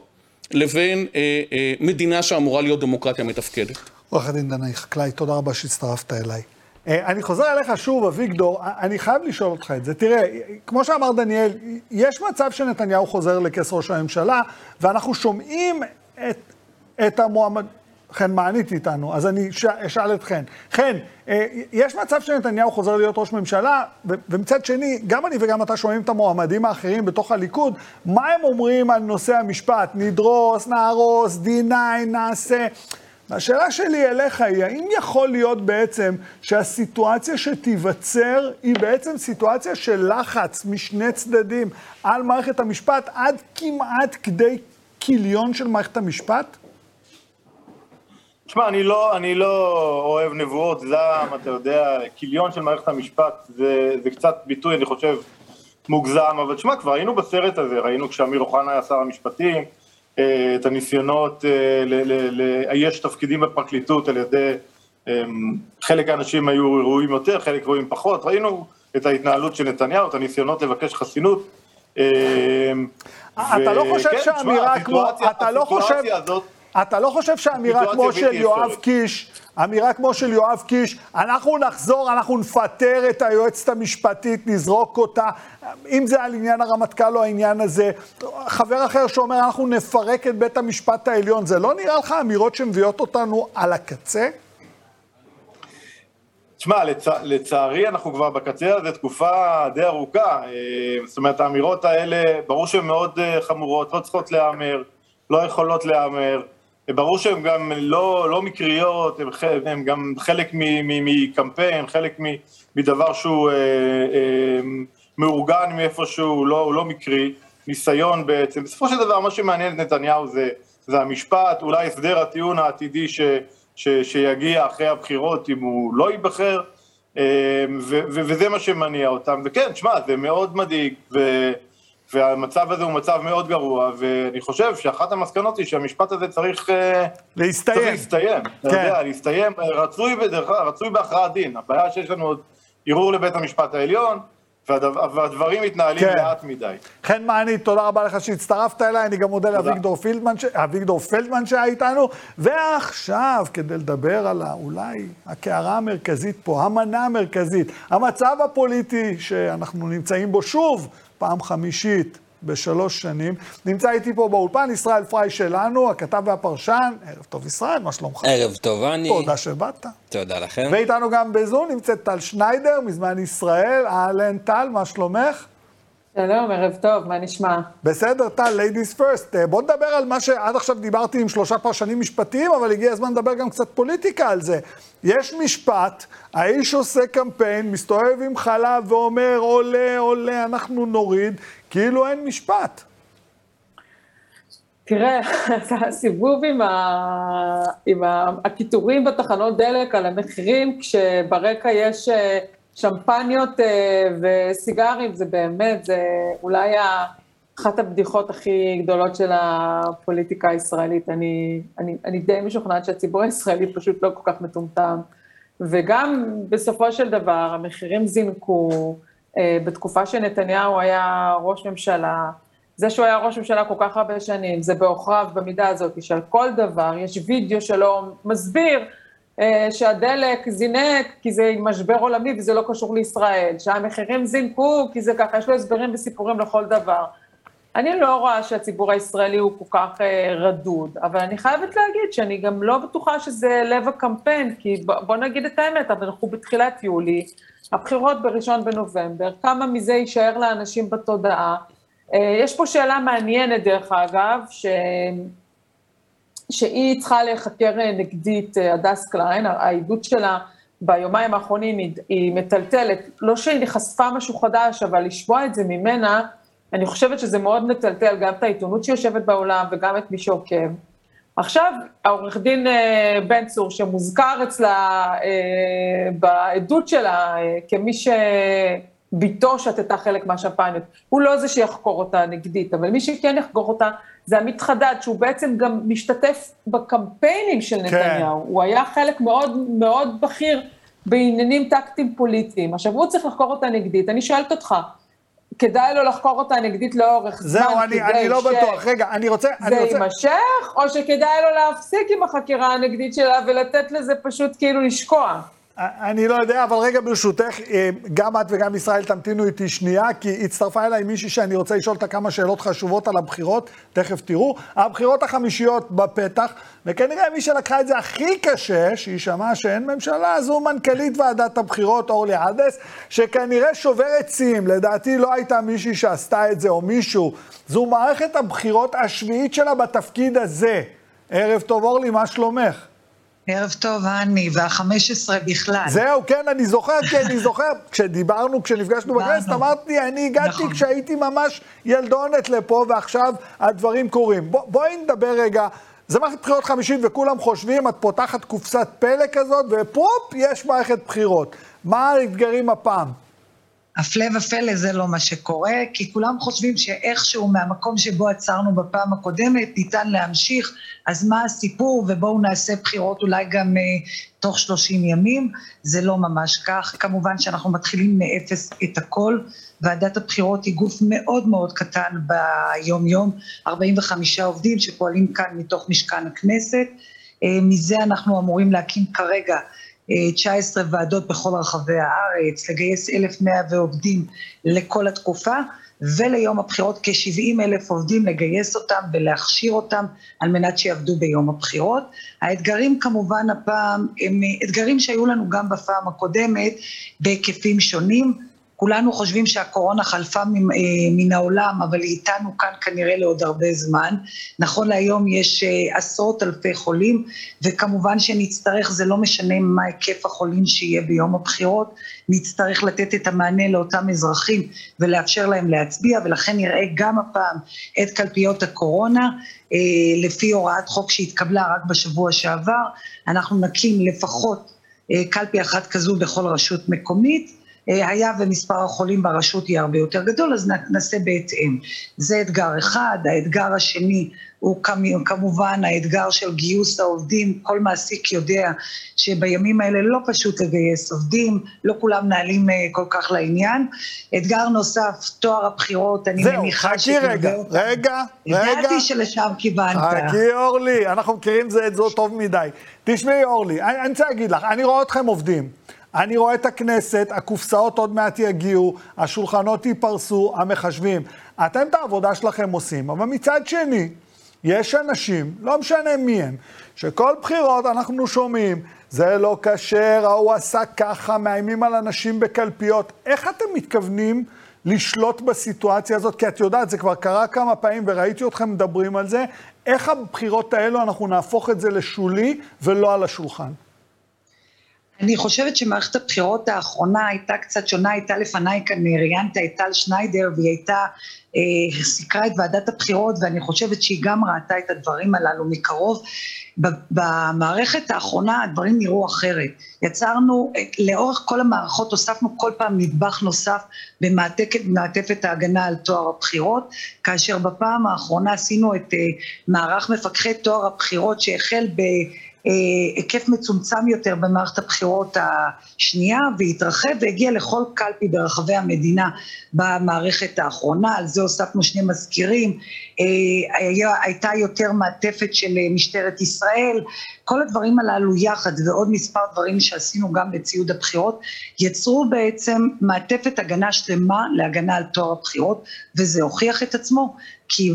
לבין אה, אה, מדינה שאמורה להיות דמוקרטיה מתפקדת.
עורך הדין דנאי חקלאי, תודה רבה שהצטרפת אליי. אה, אני חוזר אליך שוב, אביגדור, אני חייב לשאול אותך את זה. תראה, כמו שאמר דניאל, יש מצב שנתניהו חוזר לכס ראש הממשלה, ואנחנו שומעים את, את המועמד... חן מענית איתנו, אז אני אשאל את חן. חן, אה, יש מצב שנתניהו חוזר להיות ראש ממשלה, ומצד שני, גם אני וגם אתה שומעים את המועמדים האחרים בתוך הליכוד, מה הם אומרים על נושא המשפט? נדרוס, נהרוס, D9, נעשה... והשאלה שלי אליך היא, האם יכול להיות בעצם שהסיטואציה שתיווצר היא בעצם סיטואציה של לחץ משני צדדים על מערכת המשפט עד כמעט כדי כיליון של מערכת המשפט?
תשמע, אני לא, אני לא אוהב נבואות זעם, אתה יודע, כיליון של מערכת המשפט זה, זה קצת ביטוי, אני חושב, מוגזם, אבל תשמע, כבר היינו בסרט הזה, ראינו כשאמיר אוחנה היה שר המשפטים, את הניסיונות אה, לאייש תפקידים בפרקליטות על ידי, אה, חלק האנשים היו ראויים יותר, חלק ראויים פחות, ראינו את ההתנהלות של נתניהו, את הניסיונות לבקש חסינות.
אתה לא חושב שהאמירה כמו, אתה לא חושב, אתה לא חושב שאמירה כמו של יואב קיש, אמירה כמו של יואב קיש, אנחנו נחזור, אנחנו נפטר את היועצת המשפטית, נזרוק אותה, אם זה על עניין הרמטכ"ל או העניין הזה, חבר אחר שאומר, אנחנו נפרק את בית המשפט העליון, זה לא נראה לך אמירות שמביאות אותנו על הקצה?
תשמע, לצ... לצערי אנחנו כבר בקצה הזה תקופה די ארוכה. אה, זאת אומרת, האמירות האלה, ברור שהן מאוד אה, חמורות, לא צריכות להיאמר, לא יכולות להיאמר. ברור שהן גם לא, לא מקריות, הן גם חלק מקמפיין, חלק מדבר שהוא אה, אה, מאורגן מאיפשהו, לא, לא מקרי, ניסיון בעצם. בסופו של דבר מה שמעניין את נתניהו זה, זה המשפט, אולי הסדר הטיעון העתידי ש... ש, שיגיע אחרי הבחירות אם הוא לא ייבחר, אה, ו, ו, וזה מה שמניע אותם. וכן, שמע, זה מאוד מדאיג, ו, והמצב הזה הוא מצב מאוד גרוע, ואני חושב שאחת המסקנות היא שהמשפט הזה צריך אה,
להסתיים.
צריך להסתיים, כן. אתה יודע, להסתיים, רצוי, רצוי בהכרעת דין. הבעיה שיש לנו עוד ערעור לבית המשפט העליון, והדברים מתנהלים כן. לאט מדי.
חן מעני, תודה רבה לך שהצטרפת אליי, אני גם מודה לאביגדור פלדמן, ש... פלדמן שהיה איתנו, ועכשיו, כדי לדבר על אולי הקערה המרכזית פה, המנה המרכזית, המצב הפוליטי שאנחנו נמצאים בו שוב, פעם חמישית, בשלוש שנים. נמצא איתי פה באולפן ישראל פריי שלנו, הכתב והפרשן. ערב טוב ישראל, מה שלומך?
ערב טוב, אני.
תודה שבאת.
תודה לכם.
ואיתנו גם בזום נמצאת טל שניידר, מזמן ישראל. אהלן טל, מה שלומך?
שלום, ערב טוב, מה נשמע?
בסדר, טל, ladies first. אה, בוא נדבר על מה שעד עכשיו דיברתי עם שלושה פרשנים משפטיים, אבל הגיע הזמן לדבר גם קצת פוליטיקה על זה. יש משפט, האיש עושה קמפיין, מסתובב עם חלב ואומר, עולה, עולה, אנחנו נוריד, כאילו אין משפט.
תראה, הסיבוב עם, ה... עם הקיטורים בתחנות דלק על המחירים, כשברקע יש... שמפניות אה, וסיגרים, זה באמת, זה אולי אחת הבדיחות הכי גדולות של הפוליטיקה הישראלית. אני, אני, אני די משוכנעת שהציבור הישראלי פשוט לא כל כך מטומטם. וגם בסופו של דבר, המחירים זינקו, אה, בתקופה שנתניהו היה ראש ממשלה, זה שהוא היה ראש ממשלה כל כך הרבה שנים, זה בעוכריו במידה הזאת, שעל כל דבר יש וידאו שלו מסביר שהדלק זינק כי זה משבר עולמי וזה לא קשור לישראל, שהמחירים זינקו כי זה ככה, יש לו הסברים וסיפורים לכל דבר. אני לא רואה שהציבור הישראלי הוא כל כך אה, רדוד, אבל אני חייבת להגיד שאני גם לא בטוחה שזה לב הקמפיין, כי בוא נגיד את האמת, אבל אנחנו בתחילת יולי, הבחירות בראשון בנובמבר, כמה מזה יישאר לאנשים בתודעה. אה, יש פה שאלה מעניינת, דרך אגב, ש... שהיא צריכה להיחקר אה, נגדית, אה, הדס קליין, העדות שלה ביומיים האחרונים היא, היא מטלטלת. לא שהיא חשפה משהו חדש, אבל לשמוע את זה ממנה, אני חושבת שזה מאוד מטלטל גם את העיתונות שיושבת בעולם וגם את מי שעוקב. עכשיו, העורך דין אה, בן צור, שמוזכר אצלה בעדות שלה כמי שבתו שתתה חלק מהשמפניות, הוא לא זה שיחקור אותה נגדית, אבל מי שכן יחקור אותה זה עמית חדד, שהוא בעצם גם משתתף בקמפיינים של כן. נתניהו. כן. הוא היה חלק מאוד מאוד בכיר בעניינים טקטיים פוליטיים. עכשיו, הוא צריך לחקור אותה נגדית. אני שואלת אותך, כדאי לו לחקור אותה נגדית לאורך זמן,
זהו, אני, אני לא בטוח. רגע, אני רוצה...
זה
רוצה...
יימשך, או שכדאי לו להפסיק עם החקירה הנגדית שלה ולתת לזה פשוט כאילו לשקוע?
אני לא יודע, אבל רגע ברשותך, אה, גם את וגם ישראל תמתינו איתי שנייה, כי הצטרפה אליי מישהי שאני רוצה לשאול אותה כמה שאלות חשובות על הבחירות, תכף תראו. הבחירות החמישיות בפתח, וכנראה מי שלקחה את זה הכי קשה, שהיא שמעה שאין ממשלה, זו מנכ"לית ועדת הבחירות, אורלי עדס, שכנראה שוברת שיאים. לדעתי לא הייתה מישהי שעשתה את זה, או מישהו. זו מערכת הבחירות השביעית שלה בתפקיד הזה. ערב טוב, אורלי, מה שלומך?
ערב טוב, אני, והחמש עשרה בכלל.
זהו, כן, אני זוכר, כי אני זוכר, כשדיברנו, כשנפגשנו בכנסת, אמרתי, אני הגעתי נכון. כשהייתי ממש ילדונת לפה, ועכשיו הדברים קורים. בוא, בואי נדבר רגע, זה מערכת בחירות חמישית, וכולם חושבים, את פותחת קופסת פלא כזאת, ופופ, יש מערכת בחירות. מה האתגרים הפעם?
הפלא ופלא זה לא מה שקורה, כי כולם חושבים שאיכשהו מהמקום שבו עצרנו בפעם הקודמת ניתן להמשיך, אז מה הסיפור ובואו נעשה בחירות אולי גם uh, תוך 30 ימים, זה לא ממש כך. כמובן שאנחנו מתחילים מאפס את הכל. ועדת הבחירות היא גוף מאוד מאוד קטן ביום-יום, 45 עובדים שפועלים כאן מתוך משכן הכנסת. Uh, מזה אנחנו אמורים להקים כרגע 19 ועדות בכל רחבי הארץ, לגייס 1,100 ועובדים לכל התקופה, וליום הבחירות כ-70 אלף עובדים לגייס אותם ולהכשיר אותם על מנת שיעבדו ביום הבחירות. האתגרים כמובן הפעם הם אתגרים שהיו לנו גם בפעם הקודמת בהיקפים שונים. כולנו חושבים שהקורונה חלפה אה, מן העולם, אבל היא איתנו כאן כנראה לעוד הרבה זמן. נכון להיום יש אה, עשרות אלפי חולים, וכמובן שנצטרך, זה לא משנה מה היקף החולים שיהיה ביום הבחירות, נצטרך לתת את המענה לאותם אזרחים ולאפשר להם להצביע, ולכן נראה גם הפעם את קלפיות הקורונה. אה, לפי הוראת חוק שהתקבלה רק בשבוע שעבר, אנחנו נקים לפחות קלפי אחת כזו בכל רשות מקומית. אה, היה ומספר החולים ברשות יהיה הרבה יותר גדול, אז נעשה בהתאם. זה אתגר אחד. האתגר השני הוא כמובן האתגר של גיוס העובדים. כל מעסיק יודע שבימים האלה לא פשוט לגייס עובדים, לא כולם נעלים אה, כל כך לעניין. אתגר נוסף, תואר הבחירות, אני
זהו,
מניחה
ש... זהו, חכי רגע, רגע, רגע.
ידעתי שלשם כיוונת.
חכי אורלי, אנחנו מכירים זה את זה טוב מדי. תשמעי אורלי, אני רוצה להגיד לך, אני רואה אתכם עובדים. אני רואה את הכנסת, הקופסאות עוד מעט יגיעו, השולחנות ייפרסו, המחשבים. אתם את העבודה שלכם עושים, אבל מצד שני, יש אנשים, לא משנה מי הם, שכל בחירות אנחנו שומעים, זה לא כשר, ההוא עשה ככה, מאיימים על אנשים בקלפיות. איך אתם מתכוונים לשלוט בסיטואציה הזאת? כי את יודעת, זה כבר קרה כמה פעמים וראיתי אתכם מדברים על זה. איך הבחירות האלו אנחנו נהפוך את זה לשולי ולא על השולחן?
אני חושבת שמערכת הבחירות האחרונה הייתה קצת שונה, הייתה לפניי כאן, ראיינת את טל שניידר והיא הייתה, אה, סיקרה את ועדת הבחירות ואני חושבת שהיא גם ראתה את הדברים הללו מקרוב. במערכת האחרונה הדברים נראו אחרת. יצרנו, לאורך כל המערכות הוספנו כל פעם נדבך נוסף במעטפת ההגנה על טוהר הבחירות, כאשר בפעם האחרונה עשינו את אה, מערך מפקחי טוהר הבחירות שהחל ב... אה, היקף מצומצם יותר במערכת הבחירות השנייה והתרחב והגיע לכל קלפי ברחבי המדינה במערכת האחרונה, על זה הוספנו שני מזכירים, אה, הייתה יותר מעטפת של משטרת ישראל, כל הדברים הללו יחד ועוד מספר דברים שעשינו גם בציוד הבחירות, יצרו בעצם מעטפת הגנה שלמה להגנה על טוהר הבחירות וזה הוכיח את עצמו כי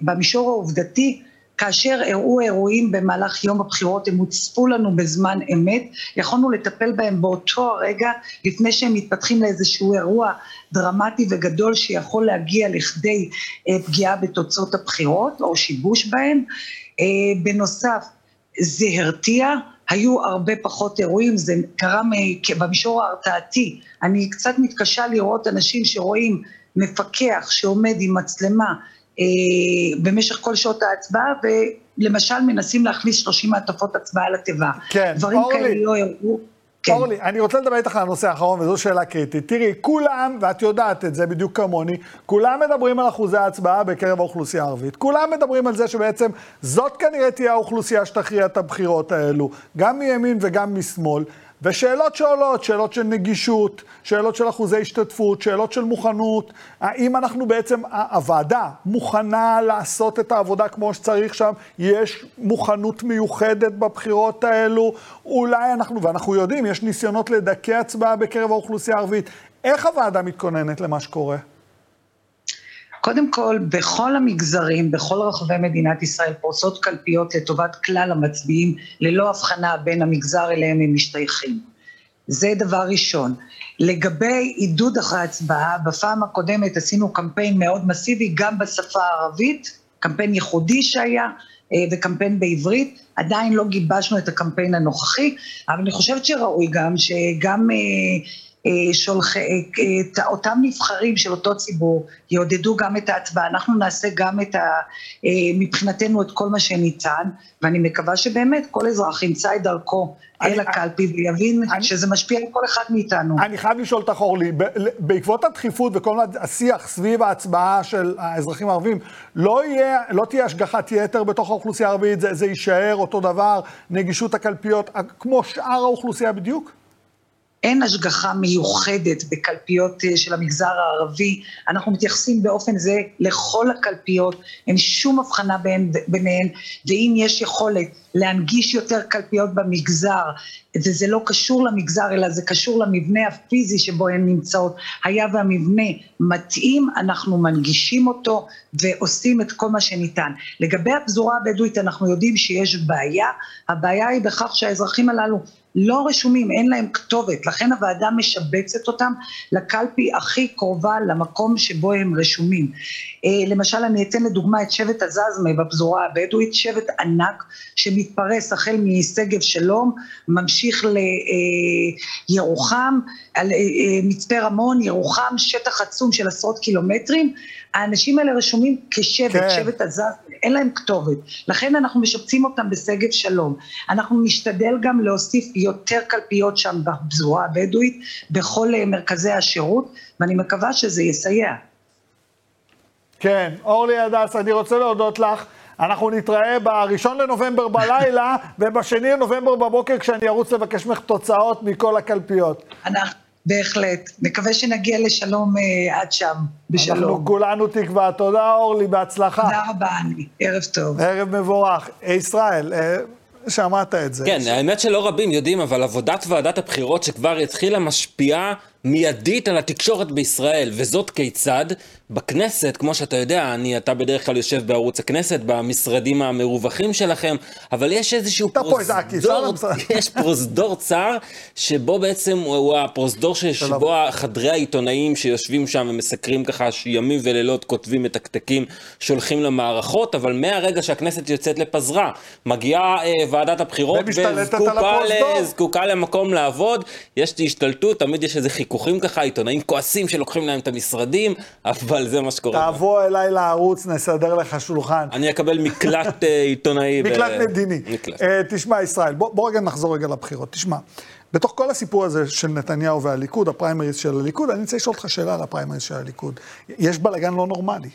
במישור העובדתי כאשר אירעו אירועים במהלך יום הבחירות, הם הוצפו לנו בזמן אמת, יכולנו לטפל בהם באותו הרגע, לפני שהם מתפתחים לאיזשהו אירוע דרמטי וגדול שיכול להגיע לכדי אה, פגיעה בתוצאות הבחירות או שיבוש בהם. אה, בנוסף, זה הרתיע, היו הרבה פחות אירועים, זה קרה במישור ההרתעתי. אני קצת מתקשה לראות אנשים שרואים מפקח שעומד עם מצלמה במשך כל שעות ההצבעה, ולמשל מנסים להכניס 30 מעטפות הצבעה לתיבה.
כן,
דברים אורלי. כאלה לא הראו.
כן. אורלי, אני רוצה לדבר איתך על הנושא האחרון, וזו שאלה קריטית. תראי, כולם, ואת יודעת את זה בדיוק כמוני, כולם מדברים על אחוזי ההצבעה בקרב האוכלוסייה הערבית. כולם מדברים על זה שבעצם זאת כנראה תהיה האוכלוסייה שתכריע את הבחירות האלו, גם מימין וגם משמאל. ושאלות שעולות, שאלות של נגישות, שאלות של אחוזי השתתפות, שאלות של מוכנות, האם אנחנו בעצם, הוועדה מוכנה לעשות את העבודה כמו שצריך שם, יש מוכנות מיוחדת בבחירות האלו, אולי אנחנו, ואנחנו יודעים, יש ניסיונות לדכא הצבעה בקרב האוכלוסייה הערבית, איך הוועדה מתכוננת למה שקורה?
קודם כל, בכל המגזרים, בכל רחבי מדינת ישראל, פורסות קלפיות לטובת כלל המצביעים, ללא הבחנה בין המגזר אליהם הם משתייכים. זה דבר ראשון. לגבי עידוד אחרי ההצבעה, בפעם הקודמת עשינו קמפיין מאוד מסיבי, גם בשפה הערבית, קמפיין ייחודי שהיה, אה, וקמפיין בעברית, עדיין לא גיבשנו את הקמפיין הנוכחי, אבל אני חושבת שראוי גם שגם אה, שולח, אה, אותם נבחרים של אותו ציבור יעודדו גם את ההצבעה, אנחנו נעשה גם את ה... אה, מבחינתנו את כל מה שניתן, ואני מקווה שבאמת כל אזרח ימצא את דרכו אל הקלפי ויבין אני, שזה משפיע על כל אחד מאיתנו.
אני חייב לשאול אותך, אורלי, בעקבות הדחיפות וכל השיח סביב ההצבעה של האזרחים הערבים, לא, יהיה, לא תהיה השגחת יתר בתוך האוכלוסייה הערבית, זה, זה יישאר אותו דבר, נגישות הקלפיות, כמו שאר האוכלוסייה בדיוק?
אין השגחה מיוחדת בקלפיות אה, של המגזר הערבי, אנחנו מתייחסים באופן זה לכל הקלפיות, אין שום הבחנה בין, ביניהן, ואם יש יכולת להנגיש יותר קלפיות במגזר, וזה לא קשור למגזר אלא זה קשור למבנה הפיזי שבו הן נמצאות, היה והמבנה מתאים, אנחנו מנגישים אותו ועושים את כל מה שניתן. לגבי הפזורה הבדואית אנחנו יודעים שיש בעיה, הבעיה היא בכך שהאזרחים הללו לא רשומים, אין להם כתובת, לכן הוועדה משבצת אותם לקלפי הכי קרובה למקום שבו הם רשומים. אה, למשל אני אתן לדוגמה את שבט עזזמה בפזורה הבדואית, שבט ענק שמתפרס החל משגב שלום, ממשיך לירוחם, אה, מצפה רמון, ירוחם, שטח עצום של עשרות קילומטרים, האנשים האלה רשומים כשבט, כן. שבט עזזמה, אין להם כתובת, לכן אנחנו משבצים אותם בשגב שלום. אנחנו נשתדל גם להוסיף יותר קלפיות שם בפזורה הבדואית, בכל אה, מרכזי השירות, ואני מקווה שזה יסייע.
כן, אורלי הדס, אני רוצה להודות לך. אנחנו נתראה בראשון לנובמבר בלילה, ובשני לנובמבר בבוקר כשאני ארוץ לבקש ממך תוצאות מכל הקלפיות.
אנחנו, בהחלט. מקווה שנגיע לשלום אה, עד שם, בשלום.
אנחנו כולנו תקווה. תודה, אורלי, בהצלחה.
תודה רבה, אני. ערב טוב.
ערב מבורך. ישראל, אה, שמעת את זה.
כן,
ש...
האמת שלא רבים יודעים, אבל עבודת ועדת הבחירות שכבר התחילה משפיעה מיידית על התקשורת בישראל, וזאת כיצד? בכנסת, כמו שאתה יודע, אני, אתה בדרך כלל יושב בערוץ הכנסת, במשרדים המרווחים שלכם, אבל יש איזשהו פרוזדור. יש פרוזדור צר, שבו בעצם הוא- הוא הפרוזדור שבו חדרי העיתונאים שיושבים שם ומסקרים ככה שימים ולילות כותבים מתקתקים, שולחים למערכות, אבל מהרגע שהכנסת יוצאת לפזרה, מגיעה אה, ועדת הבחירות וזקוקה למקום לעבוד, יש השתלטות, תמיד יש איזה חיכוכים ככה, עיתונאים כועסים שלוקחים להם את המשרדים, אבל זה מה שקורה.
תבוא אליי לערוץ, נסדר לך שולחן.
אני אקבל מקלט אה, עיתונאי.
מקלט מדיני.
מקלט.
אה, תשמע, ישראל, בוא, בוא רגע נחזור רגע לבחירות. תשמע, בתוך כל הסיפור הזה של נתניהו והליכוד, הפריימריז של הליכוד, אני רוצה לשאול אותך שאלה על הפריימריז של הליכוד. יש בלאגן לא נורמלי.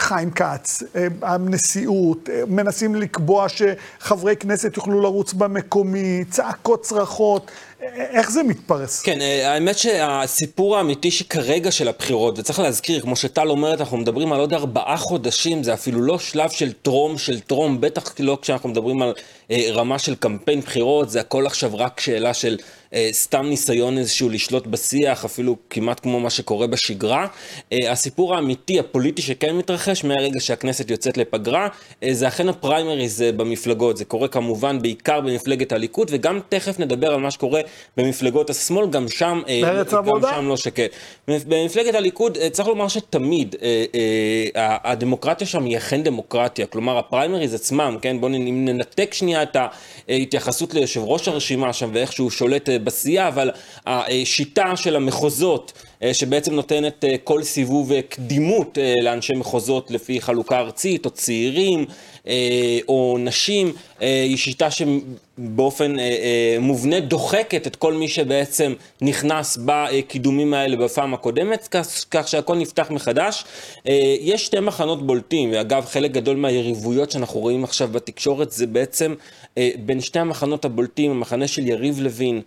אה, אה, חיים כץ, אה, הנשיאות, אה, מנסים לקבוע שחברי כנסת יוכלו לרוץ במקומי, צעקות צרחות, אה, איך זה מתפרס?
כן, אה, האמת שהסיפור האמיתי שכרגע של הבחירות, וצריך להזכיר, כמו שטל אומרת, אנחנו מדברים על עוד ארבעה חודשים, זה אפילו לא שלב של טרום של טרום, בטח לא כשאנחנו מדברים על אה, רמה של קמפיין בחירות, זה הכל עכשיו רק שאלה של אה, סתם ניסיון איזשהו לשלוט בשיח, אפילו כמעט כמו מה שקורה בשגרה. אה, הסיפור האמיתי, הפוליטי שכן מתרחש מהרגע שהכנסת יוצאת לפגרה, אה, זה אכן הפריימריז אה, במפלגות, זה קורה כמובן בעיקר במפלגת הליכוד, וגם תכף נדבר על מה שקורה במפלגות השמאל, גם שם, אה, גם? שם לא שקט. במפלגת הליכוד, אה, צריך לומר שתמיד אה, אה, הדמוקרטיה שם היא אכן דמוקרטיה, כלומר הפריימריז עצמם, כן, בואו ננתק שנייה את ההתייחסות ליושב ראש הרשימה שם ואיך שהוא שולט אה, בסיעה, אבל השיטה של המחוזות, אה, שבעצם נותנת אה, כל סיבוב קדימות אה, לאנשי מחוזות לפי חלוקה ארצית, או צעירים, או נשים, היא שיטה שבאופן מובנה דוחקת את כל מי שבעצם נכנס בקידומים האלה בפעם הקודמת, כך, שהכל נפתח מחדש. יש שתי מחנות בולטים, ואגב, חלק גדול מהיריבויות שאנחנו רואים עכשיו בתקשורת זה בעצם בין שתי המחנות הבולטים, המחנה של יריב לוין,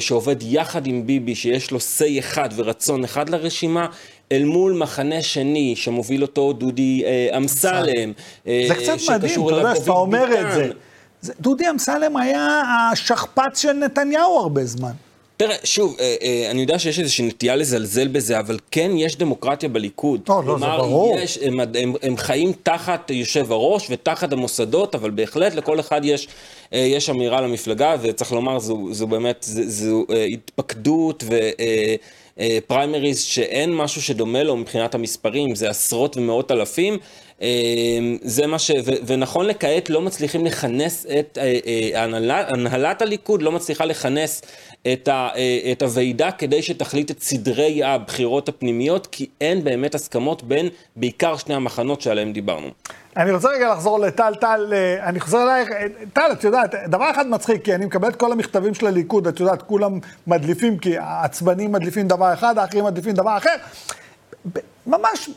שעובד יחד עם ביבי, שיש לו say אחד ורצון אחד לרשימה, אל מול מחנה שני שמוביל אותו דודי אה, אמסלם. אה,
זה קצת מדהים, אתה יודע, שאתה אומר. את. זה. דודי אמסלם היה השכפ"ץ של נתניהו הרבה זמן.
תראה, שוב, אה, אה, אני יודע שיש איזושהי נטייה לזלזל בזה, אבל כן יש דמוקרטיה בליכוד.
לא, לא, זה ברור.
יש, הם, הם, הם חיים תחת יושב הראש ותחת המוסדות, אבל בהחלט לכל אחד יש, אה, יש אמירה למפלגה, וצריך לומר, זו, זו באמת, זו, זו אה, התפקדות ו... אה, אה, פריימריז שאין משהו שדומה לו מבחינת המספרים, זה עשרות ומאות אלפים. אה, זה מה ש... ו, ונכון לכעת לא מצליחים לכנס את... אה, אה, הנהלת, הנהלת הליכוד לא מצליחה לכנס את, ה, אה, את הוועידה כדי שתחליט את סדרי הבחירות הפנימיות, כי אין באמת הסכמות בין בעיקר שני המחנות שעליהם דיברנו.
אני רוצה רגע לחזור לטל, טל, אני חוזר אלייך, טל, את יודעת, דבר אחד מצחיק, כי אני מקבל את כל המכתבים של הליכוד, את יודעת, כולם מדליפים, כי העצבנים מדליפים דבר אחד, האחרים מדליפים דבר אחר. ממש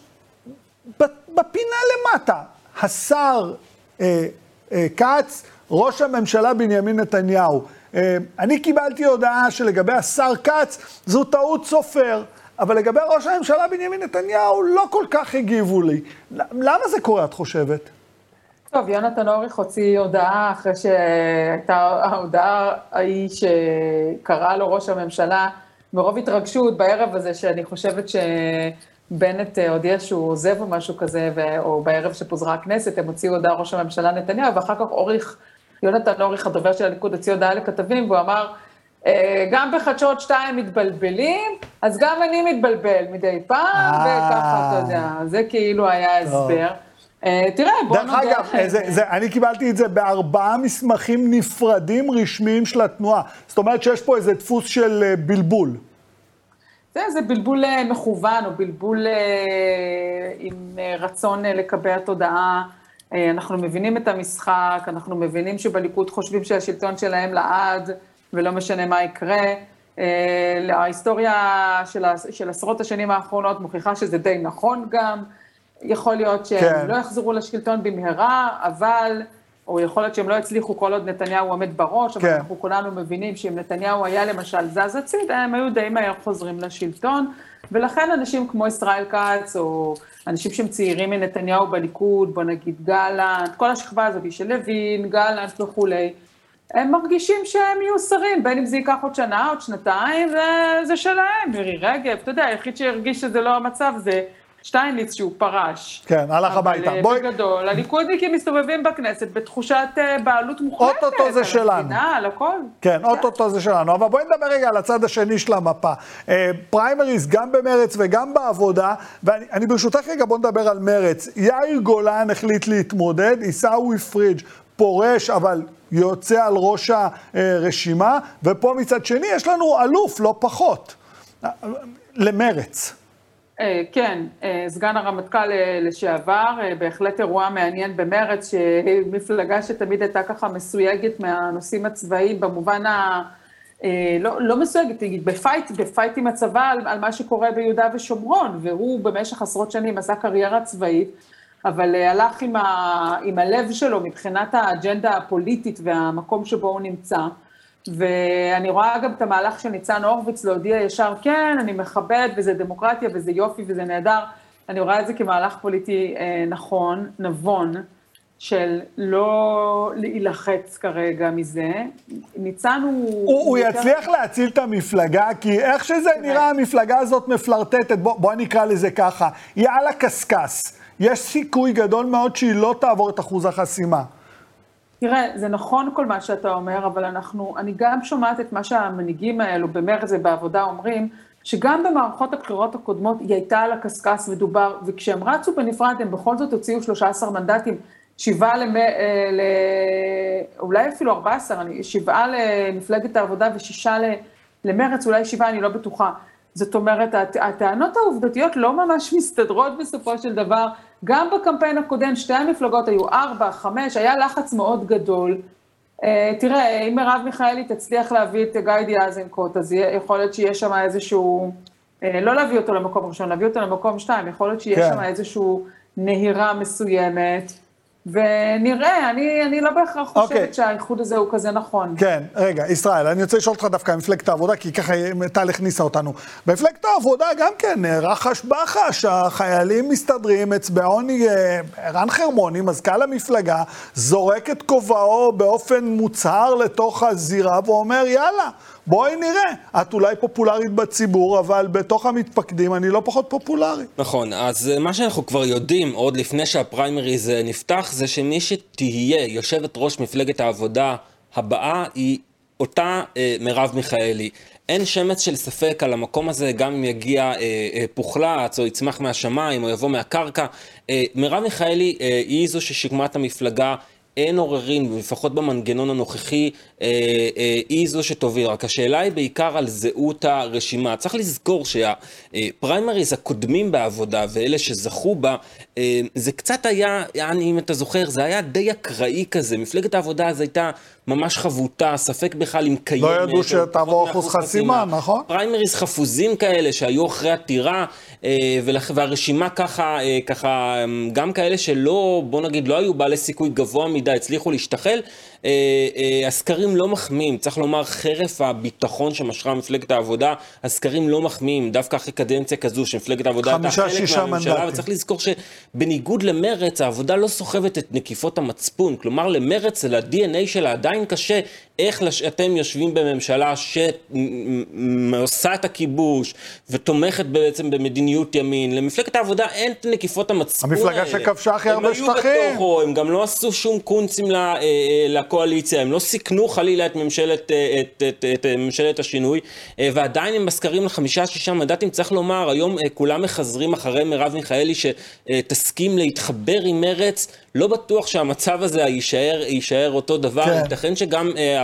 בפינה למטה, השר אה, אה, כץ, ראש הממשלה בנימין נתניהו. אה, אני קיבלתי הודעה שלגבי השר כץ, זו טעות סופר. אבל לגבי ראש הממשלה בנימין נתניהו, לא כל כך הגיבו לי. למה זה קורה, את חושבת?
טוב, יונתן אוריך הוציא הודעה אחרי שהייתה ההודעה ההיא שקרא לו ראש הממשלה, מרוב התרגשות בערב הזה, שאני חושבת שבנט אה, הודיע שהוא עוזב או משהו כזה, ו- או בערב שפוזרה הכנסת, הם הוציאו הודעה ראש הממשלה נתניהו, ואחר כך אוריך, יונתן אוריך, הדובר של הליכוד, הוציא הודעה לכתבים, והוא אמר, "אה, גם בחדשות שתיים מתבלבלים, אז גם אני מתבלבל מדי פעם,
אה.
וככה, אתה יודע, זה כאילו היה הסבר. אה, תראה, בוא
דרך
נודה.
אגב, אה, זה, זה, אני קיבלתי את זה בארבעה מסמכים נפרדים רשמיים של התנועה. זאת אומרת שיש פה איזה דפוס של בלבול.
זה, זה בלבול אה, מכוון, או בלבול אה, עם אה, רצון לקבע תודעה. אנחנו מבינים את המשחק, אנחנו מבינים שבליכוד חושבים שהשלטון שלהם לעד, ולא משנה מה יקרה. ההיסטוריה של, של עשרות השנים האחרונות מוכיחה שזה די נכון גם. יכול להיות שהם
כן.
לא יחזרו לשלטון במהרה, אבל או יכול להיות שהם לא הצליחו כל עוד נתניהו עומד בראש, אבל
כן.
אנחנו כולנו מבינים שאם נתניהו היה למשל זז הצידה, הם היו די מהר חוזרים לשלטון, ולכן אנשים כמו ישראל כץ, או אנשים שהם צעירים מנתניהו בליכוד, בוא נגיד גלנט, כל השכבה הזאת של לוין, גלנט וכולי, הם מרגישים שהם יהיו שרים, בין אם זה ייקח עוד שנה, עוד שנתיים, זה, זה שלהם, מירי רגב, אתה יודע, היחיד שהרגיש שזה לא המצב זה שטייניץ שהוא פרש.
כן, הלך הביתה.
אבל
בואי-.
בגדול, הליכודניקים מסתובבים בכנסת בתחושת אה, בעלות מוחלטת.
אוטוטו זה
על
שלנו.
המדינה, על הכל.
כן, אוטוטו זה שלנו. אבל בואי נדבר רגע על הצד השני של המפה. אה, פריימריז גם במרץ וגם בעבודה, ואני אני ברשותך רגע בוא נדבר על מרץ. יאיר גולן החליט להתמודד, עיסאווי פריג' פורש, אבל יוצא על ראש הרשימה, ופה מצד שני יש לנו אלוף, לא פחות, אה, למרץ.
אה, כן, אה, סגן הרמטכ"ל אה, לשעבר, בהחלט אירוע מעניין במרץ, שמפלגה שתמיד הייתה ככה מסויגת מהנושאים הצבאיים, במובן ה... לא, לא מסויגת, היא ב fight, ב fight עם הצבא על, על מה שקורה ביהודה ושומרון, והוא במשך עשרות שנים עשה קריירה צבאית, אבל הלך עם, ה, עם הלב שלו מבחינת האג'נדה הפוליטית והמקום שבו הוא נמצא. ואני רואה גם את המהלך של ניצן הורוביץ להודיע ישר, כן, אני מכבד, וזה דמוקרטיה, וזה יופי, וזה נהדר. אני רואה את זה כמהלך פוליטי אה, נכון, נבון, של לא להילחץ כרגע מזה. ניצן הוא...
הוא, הוא
יותר-
יצליח להציל את המפלגה, כי איך שזה נראה, המפלגה הזאת מפלרטטת, בוא, בוא נקרא לזה ככה, היא על הקשקש. יש סיכוי גדול מאוד שהיא לא תעבור את אחוז החסימה.
תראה, זה נכון כל מה שאתה אומר, אבל אנחנו, אני גם שומעת את מה שהמנהיגים האלו במרץ ובעבודה אומרים, שגם במערכות הבחירות הקודמות היא הייתה על הקשקש ודובר, וכשהם רצו בנפרד הם בכל זאת הוציאו 13 מנדטים, שבעה למ... אה, ל... אולי אפילו 14, אני... שבעה למפלגת העבודה ושישה ל... למרץ, אולי שבעה, אני לא בטוחה. זאת אומרת, הט... הטענות העובדתיות לא ממש מסתדרות בסופו של דבר. גם בקמפיין הקודם, שתי המפלגות היו ארבע, חמש, היה לחץ מאוד גדול. Uh, תראה, אם מרב מיכאלי תצליח להביא את גיידי אזנקוט, אז יכול להיות שיהיה שם איזשהו, uh, לא להביא אותו למקום ראשון, להביא אותו למקום שתיים, יכול להיות שיהיה
כן.
שם איזשהו נהירה מסוימת, ונראה, אני, אני לא בהכרח חושבת
אוקיי.
שהאיחוד הזה הוא כזה נכון.
כן, רגע, ישראל, אני רוצה לשאול אותך דווקא על מפלגת העבודה, כי ככה טל הכניסה אותנו. במפלגת העבודה גם כן, אה, רחש בחש, החיילים מסתדרים, אצבעוני, אה, ערן חרמוני, מזכ"ל המפלגה, זורק את כובעו באופן מוצהר לתוך הזירה ואומר, יאללה, בואי נראה. את אולי פופולרית בציבור, אבל בתוך המתפקדים אני לא פחות פופולרי.
נכון, אז אה, מה שאנחנו כבר יודעים, עוד לפני שהפריימריז אה, נפתח, זה שמי שתהיה יושבת ראש מפלגת העבודה הבאה, היא אותה אה, מרב מיכאלי. אין שמץ של ספק על המקום הזה, גם אם יגיע אה, אה, פוחלץ, או יצמח מהשמיים, או יבוא מהקרקע. אה, מרב מיכאלי אה, היא זו ששיקמה את המפלגה. אין עוררין, לפחות במנגנון הנוכחי, אה, אה, היא זו שתוביל. רק השאלה היא בעיקר על זהות הרשימה. צריך לזכור שהפריימריז הקודמים בעבודה, ואלה שזכו בה, אה, זה קצת היה, יעני, אם אתה זוכר, זה היה די אקראי כזה. מפלגת העבודה אז הייתה ממש חבוטה, ספק בכלל אם קיימת.
לא ידעו שתעבור אחוז חסימה, נכון?
פריימריז חפוזים כאלה שהיו אחרי עתירה, אה, והרשימה ככה, אה, ככה, אה, גם כאלה שלא, בוא נגיד, לא היו בעלי סיכוי גבוה מדי, הצליחו להשתחל, הסקרים לא מחמיאים, צריך לומר, חרף הביטחון שמשרה מפלגת העבודה, הסקרים לא מחמיאים, דווקא אחרי קדנציה כזו שמפלגת העבודה הייתה חלק מהממשלה,
מנדטים.
וצריך לזכור שבניגוד למרץ, העבודה לא סוחבת את נקיפות המצפון, כלומר למרץ, ל-DNA שלה עדיין קשה איך לש... אתם יושבים בממשלה שעושה את הכיבוש ותומכת בעצם במדיניות ימין. למפלגת העבודה אין את נקיפות המצפון
המפלגה
האלה.
שכבשה הכי הרבה
הם
שטחים.
היו בתוכו, הם גם לא עשו שום קונצים ל- אה, אה, לקואליציה, הם לא סיכנו חלילה את ממשלת, אה, את, את, את, את ממשלת השינוי, אה, ועדיין הם בסקרים לחמישה-שישה מנדטים. צריך לומר, היום אה, כולם מחזרים אחרי מרב מיכאלי שתסכים להתחבר עם מרץ. לא בטוח שהמצב הזה יישאר, יישאר אותו דבר.
כן.
ייתכן שגם אה,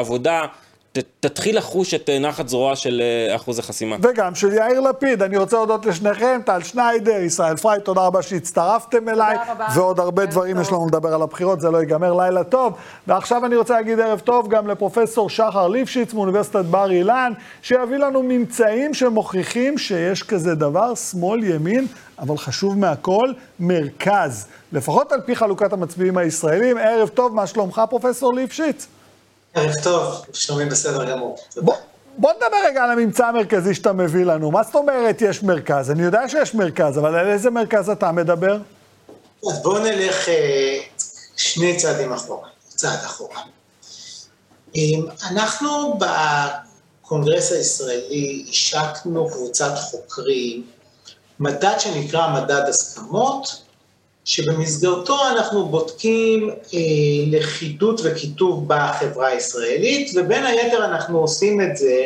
תתחיל לחוש את נחת זרועה של אחוז החסימה.
וגם של יאיר לפיד. אני רוצה להודות לשניכם, טל שניידר, ישראל פריי, תודה רבה שהצטרפתם אליי. תודה רבה. ועוד הרבה דברים טוב. יש לנו לדבר על הבחירות, זה לא ייגמר לילה טוב. ועכשיו אני רוצה להגיד ערב טוב גם לפרופסור שחר ליפשיץ מאוניברסיטת בר אילן, שיביא לנו ממצאים שמוכיחים שיש כזה דבר, שמאל, ימין, אבל חשוב מהכל, מרכז. לפחות על פי חלוקת המצביעים הישראלים. ערב טוב, מה שלומך, פרופסור ליפשיץ?
ערב טוב, שלומי בסדר גמור.
בוא, בוא נדבר רגע על הממצא המרכזי שאתה מביא לנו. מה זאת אומרת יש מרכז? אני יודע שיש מרכז, אבל על איזה מרכז אתה מדבר?
אז בואו נלך אה, שני צעדים אחורה, צעד אחורה. אנחנו בקונגרס הישראלי השקנו קבוצת חוקרים, מדד שנקרא מדד הסכמות, שבמסגרתו אנחנו בודקים אה, לכידות וקיטוב בחברה הישראלית, ובין היתר אנחנו עושים את זה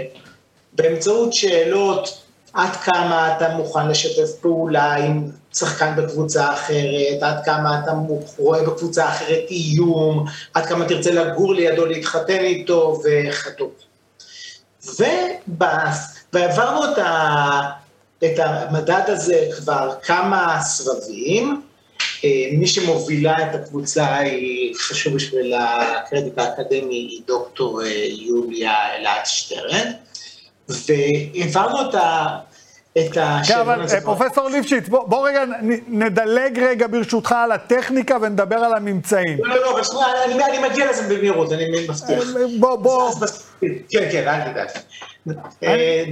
באמצעות שאלות עד כמה אתה מוכן לשתף פעולה עם שחקן בקבוצה אחרת, עד כמה אתה רואה בקבוצה אחרת איום, עד כמה תרצה לגור לידו, להתחתן איתו וכדומה. ועברנו את, ה, את המדד הזה כבר כמה סבבים, מי שמובילה את הקבוצה היא, חשוב בשביל הקרדיט האקדמי, היא דוקטור אה, יוליה אלעד שטרן, והעברנו את ה... את השאלון
כן, אבל אה, פרופסור ליפשיץ, בוא, בוא רגע נדלג רגע ברשותך על הטכניקה ונדבר על הממצאים.
לא, לא, לא, בשביל, אני, אני מגיע לזה במהירות, אני מבטיח.
בוא, בוא.
כן, כן, אל תדאג.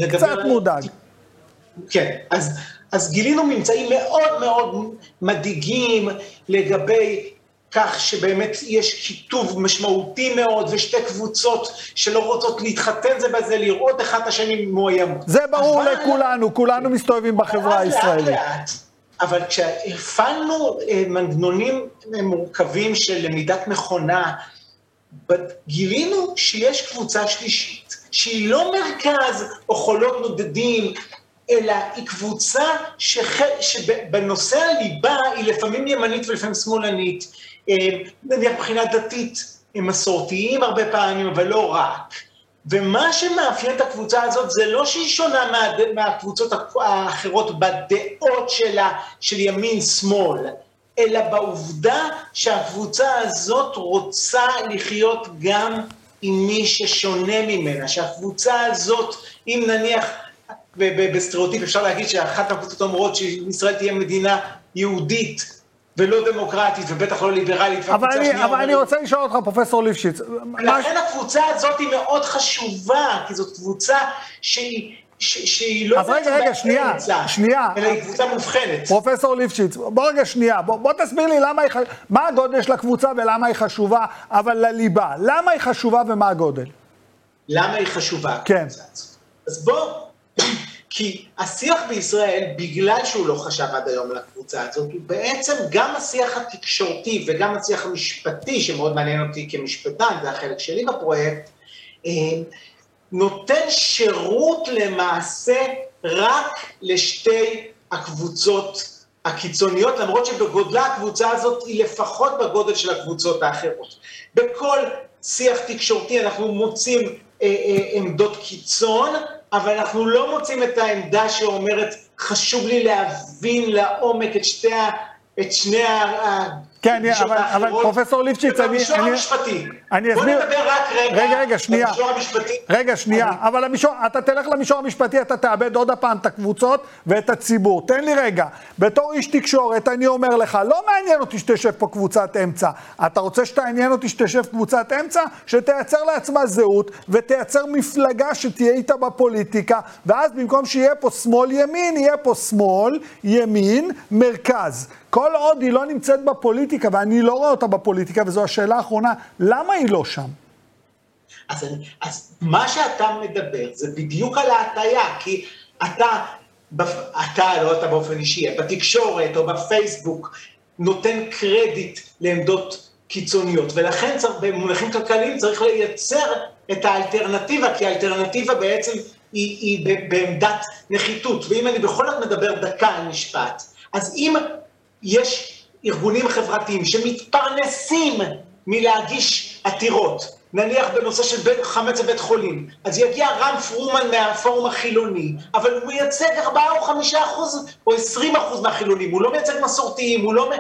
קצת מודאג.
כן, אז אז גילינו ממצאים מאוד מאוד מדאיגים לגבי כך שבאמת יש קיטוב משמעותי מאוד, ושתי קבוצות שלא רוצות להתחתן זה בזה, לראות אחד את השני מאוימות.
זה ברור אבל... לכולנו, כולנו מסתובבים בחברה הישראלית. לאט לאט,
אבל כשהפעלנו אה, מנגנונים מורכבים של למידת מכונה, גילינו שיש קבוצה שלישית, שהיא לא מרכז או חולות נודדים, אלא היא קבוצה שח... שבנושא הליבה היא לפעמים ימנית ולפעמים שמאלנית, אה, נניח מבחינה דתית, הם מסורתיים הרבה פעמים, אבל לא רק. ומה שמאפיין את הקבוצה הזאת זה לא שהיא שונה מה, מהקבוצות האחרות בדעות שלה, של ימין-שמאל, אלא בעובדה שהקבוצה הזאת רוצה לחיות גם עם מי ששונה ממנה, שהקבוצה הזאת, אם נניח בסטריאוטיפ אפשר להגיד שאחת הקבוצות אומרות שישראל תהיה מדינה יהודית ולא דמוקרטית, ובטח לא ליברלית.
אבל אני, אבל אני רוצה לשאול אותך, פרופסור ליפשיץ.
לכן מה... הקבוצה הזאת היא מאוד חשובה, כי זאת קבוצה שהיא... ש- שהיא לא...
אז רגע, רגע, שנייה, שנייה.
אלא היא קבוצה מובחנת.
פרופסור ליפשיץ, בוא רגע שנייה, בוא, בוא תסביר לי למה היא, חשובה, מה הגודל של הקבוצה ולמה היא חשובה, אבל לליבה. למה היא חשובה ומה הגודל?
למה היא חשובה?
כן.
אז בוא, כי השיח בישראל, בגלל שהוא לא חשב עד היום על הקבוצה הזאת, הוא בעצם גם השיח התקשורתי וגם השיח המשפטי, שמאוד מעניין אותי כמשפטן, זה החלק שלי בפרויקט, אה, נותן שירות למעשה רק לשתי הקבוצות הקיצוניות, למרות שבגודלה הקבוצה הזאת היא לפחות בגודל של הקבוצות האחרות. בכל שיח תקשורתי אנחנו מוצאים אה, אה, עמדות קיצון, אבל אנחנו לא מוצאים את העמדה שאומרת, חשוב לי להבין לעומק את שתי. את שני.
כן, אבל, אבל פרופסור ליפשיץ, אני...
במישור אני, המשפטי.
אני
אסביר... בוא נדבר רק רגע,
רגע, רגע, שנייה.
במישור המשפטי.
רגע, שנייה. אני... אבל המישור, אתה תלך למישור המשפטי, אתה תאבד עוד הפעם את הקבוצות ואת הציבור. תן לי רגע. בתור איש תקשורת, אני אומר לך, לא מעניין אותי שתשב פה קבוצת אמצע. אתה רוצה שתעניין אותי שתשב קבוצת אמצע? שתייצר לעצמה זהות ותייצר מפלגה שתהיה איתה בפוליטיקה, ואז במקום שיהיה פה שמאל-ימין, יהיה פה שמאל, ימין, מרכז. כל עוד היא לא נמצאת בפוליטיקה, ואני לא רואה אותה בפוליטיקה, וזו השאלה האחרונה, למה היא לא שם?
אז, אני, אז מה שאתה מדבר זה בדיוק על ההטייה, כי אתה, אתה, לא אתה באופן אישי, בתקשורת או בפייסבוק, נותן קרדיט לעמדות קיצוניות, ולכן צריך, במונחים כלכליים צריך לייצר את האלטרנטיבה, כי האלטרנטיבה בעצם היא, היא בעמדת נחיתות, ואם אני בכל זאת מדבר דקה על משפט, אז אם יש ארגונים חברתיים שמתפרנסים מלהגיש עתירות. נניח בנושא של בית, חמץ בבית חולים, אז יגיע רם פרומן מהפורום החילוני, אבל הוא מייצג 4 או 5 אחוז או 20 אחוז מהחילונים, הוא לא מייצג מסורתיים, הוא לא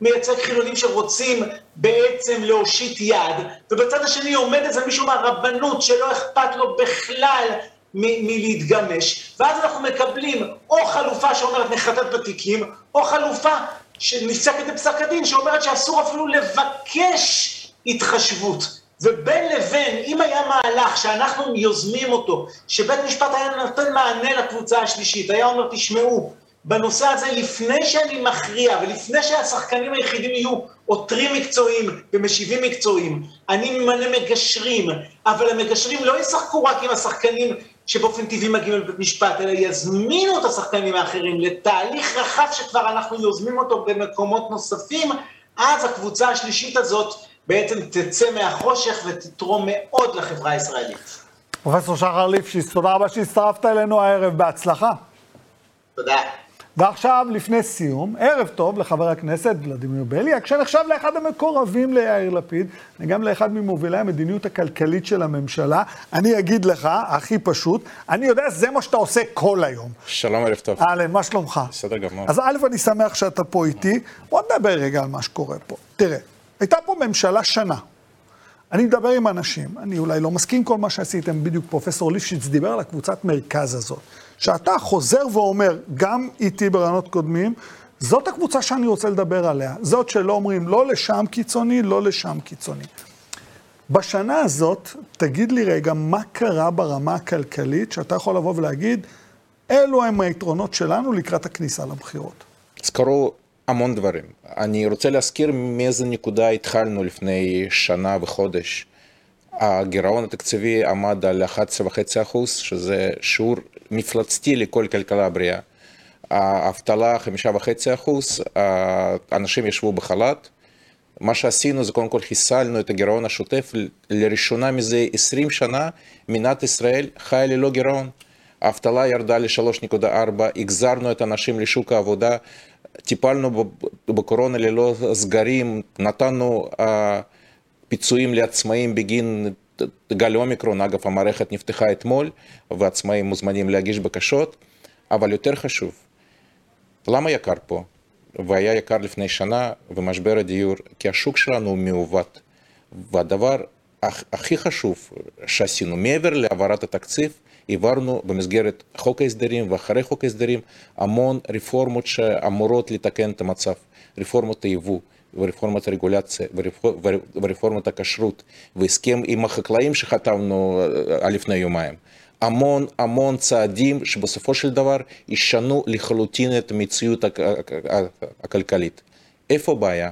מייצג חילונים שרוצים בעצם להושיט יד, ובצד השני עומד איזה מישהו מהרבנות שלא אכפת לו בכלל מלהתגמש, ואז אנחנו מקבלים או חלופה שאומרת נחטט בתיקים, או חלופה שנפסקת בפסק הדין שאומרת שאסור אפילו לבקש התחשבות. ובין לבין, אם היה מהלך שאנחנו יוזמים אותו, שבית משפט היה נותן מענה לקבוצה השלישית, היה אומר, תשמעו, בנושא הזה, לפני שאני מכריע ולפני שהשחקנים היחידים יהיו עותרים מקצועיים ומשיבים מקצועיים, אני ממנה מגשרים, אבל המגשרים לא ישחקו רק עם השחקנים שבאופן טבעי מגיעים לבית משפט, אלא יזמינו את השחקנים האחרים לתהליך רחב שכבר אנחנו יוזמים אותו במקומות נוספים, אז הקבוצה השלישית הזאת בעצם תצא מהחושך ותתרום מאוד לחברה הישראלית.
פרופסור שחר ליפשיץ, תודה רבה שהצטרפת אלינו הערב, בהצלחה.
תודה.
ועכשיו, לפני סיום, ערב טוב לחבר הכנסת ולדימיר בליאק, שנחשב לאחד המקורבים ליאיר לפיד, וגם לאחד ממובילי המדיניות הכלכלית של הממשלה. אני אגיד לך, הכי פשוט, אני יודע, זה מה שאתה עושה כל היום.
שלום, ערב טוב.
אהלן, מה שלומך?
בסדר גמור.
אז א', אני שמח שאתה פה איתי. בוא נדבר רגע על מה שקורה פה. תראה, הייתה פה ממשלה שנה. אני מדבר עם אנשים, אני אולי לא מסכים כל מה שעשיתם, בדיוק פרופסור ליפשיץ דיבר על הקבוצת מרכז הזאת. שאתה חוזר ואומר, גם איתי ברעיונות קודמים, זאת הקבוצה שאני רוצה לדבר עליה. זאת שלא אומרים לא לשם קיצוני, לא לשם קיצוני. בשנה הזאת, תגיד לי רגע, מה קרה ברמה הכלכלית, שאתה יכול לבוא ולהגיד, אלו הם היתרונות שלנו לקראת הכניסה לבחירות.
אז קרו המון דברים. אני רוצה להזכיר מאיזה נקודה התחלנו לפני שנה וחודש. הגירעון התקציבי עמד על 11.5%, שזה שיעור מפלצתי לכל כלכלה בריאה. האבטלה 5.5%, אנשים ישבו בחל"ת. מה שעשינו זה קודם כל חיסלנו את הגירעון השוטף, לראשונה מזה 20 שנה מדינת ישראל חיה ללא גירעון. האבטלה ירדה ל-3.4, החזרנו את האנשים לשוק העבודה, טיפלנו בקורונה ללא סגרים, נתנו פיצויים לעצמאים בגין גל אומיקרון, אגב המערכת נפתחה אתמול ועצמאים מוזמנים להגיש בקשות, אבל יותר חשוב, למה יקר פה? והיה יקר לפני שנה ומשבר הדיור, כי השוק שלנו הוא מעוות. והדבר הכי חשוב שעשינו, מעבר להעברת התקציב, העברנו במסגרת חוק ההסדרים ואחרי חוק ההסדרים המון רפורמות שאמורות לתקן את המצב, רפורמות היבוא. ורפורמת הרגולציה ורפורמת הכשרות והסכם עם החקלאים שחתמנו לפני יומיים. המון המון צעדים שבסופו של דבר ישנו לחלוטין את המציאות הכלכלית. איפה הבעיה?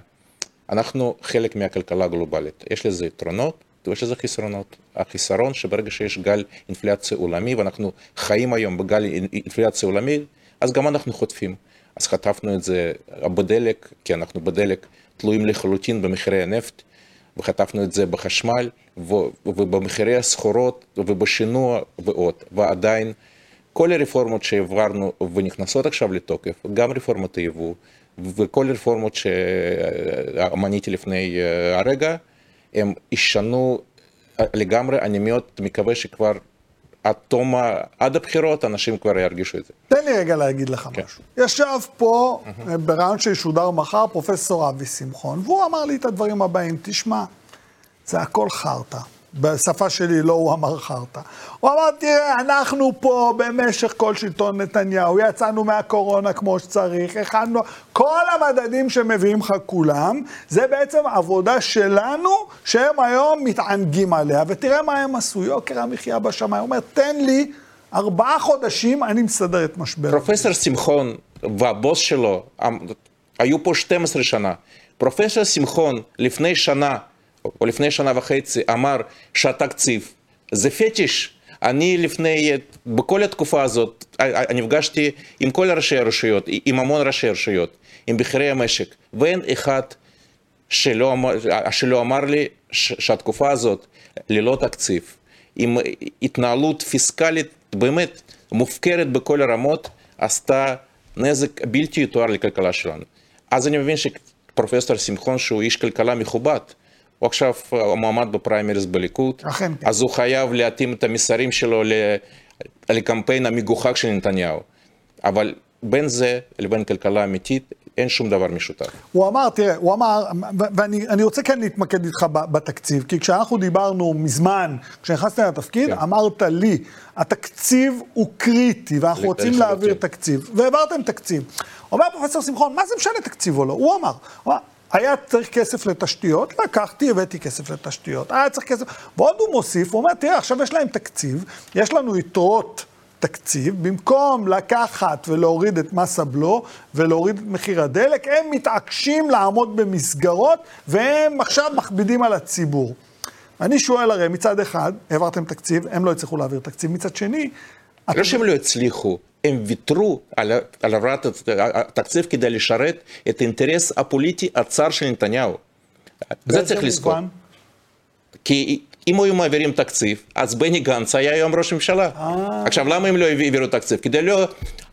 אנחנו חלק מהכלכלה הגלובלית. יש לזה יתרונות ויש לזה חסרונות. החיסרון שברגע שיש גל אינפלציה עולמי ואנחנו חיים היום בגל אינפלציה עולמי, אז גם אנחנו חוטפים. אז חטפנו את זה בדלק, כי אנחנו בדלק תלויים לחלוטין במחירי הנפט, וחטפנו את זה בחשמל ובמחירי הסחורות ובשינוע ועוד, ועדיין כל הרפורמות שהעברנו ונכנסות עכשיו לתוקף, גם רפורמות היבוא וכל הרפורמות שמניתי לפני אה, הרגע, הם ישנו לגמרי, אני מאוד מקווה שכבר עד תום, עד הבחירות, אנשים כבר ירגישו את זה.
תן לי רגע להגיד לך כן. משהו. ישב פה, mm-hmm. ברעיון שישודר מחר, פרופסור אבי שמחון, והוא אמר לי את הדברים הבאים, תשמע, זה הכל חרטא. בשפה שלי לא הוא אמר חרטא. הוא אמר, תראה, אנחנו פה במשך כל שלטון נתניהו, יצאנו מהקורונה כמו שצריך, הכנו, כל המדדים שמביאים לך כולם, זה בעצם עבודה שלנו, שהם היום מתענגים עליה, ותראה מה הם עשו, יוקר המחיה בשמיים. הוא אומר, תן לי ארבעה חודשים, אני מסדר את משבר.
פרופסור שמחון והבוס שלו, היו פה 12 שנה. פרופסור שמחון לפני שנה, או לפני שנה וחצי, אמר שהתקציב זה פטיש. אני לפני, בכל התקופה הזאת, נפגשתי עם כל ראשי הרשויות, עם המון ראשי רשויות, עם בכירי המשק, ואין אחד שלא אמר, שלא אמר לי שהתקופה הזאת ללא תקציב, עם התנהלות פיסקלית באמת מופקרת בכל הרמות, עשתה נזק בלתי יתואר לכלכלה שלנו. אז אני מבין שפרופסור שמחון, שהוא איש כלכלה מכובד, הוא עכשיו מועמד בפריימריז בליכוד,
אכן כן.
אז הוא חייב להתאים את המסרים שלו לקמפיין המגוחך של נתניהו. אבל בין זה לבין כלכלה אמיתית אין שום דבר משותף.
הוא אמר, תראה, הוא אמר, ואני אני רוצה כן להתמקד איתך בתקציב, כי כשאנחנו דיברנו מזמן, כשנכנסת לתפקיד,
כן.
אמרת לי, התקציב הוא קריטי, ואנחנו רוצים. להעביר תקציב, והעברתם תקציב. אומר פרופסור שמחון, מה זה משנה תקציב או לא? הוא אמר, הוא אמר, היה צריך כסף לתשתיות, לקחתי, הבאתי כסף לתשתיות. היה צריך כסף, ועוד הוא מוסיף, הוא אומר, תראה, עכשיו יש להם תקציב, יש לנו יתרות תקציב, במקום לקחת ולהוריד את מס הבלו ולהוריד את מחיר הדלק, הם מתעקשים לעמוד במסגרות, והם עכשיו מכבידים על הציבור. אני שואל הרי, מצד אחד, העברתם תקציב, הם לא הצליחו להעביר תקציב, מצד שני,
לא שהם לא הצליחו, הם ויתרו על העברת התקציב כדי לשרת את האינטרס הפוליטי הצר של נתניהו. זה צריך לזכור.
מובן?
כי אם היו מעבירים תקציב, אז בני גנץ היה היום ראש ממשלה. עכשיו, למה הם לא העבירו תקציב? כדי לא,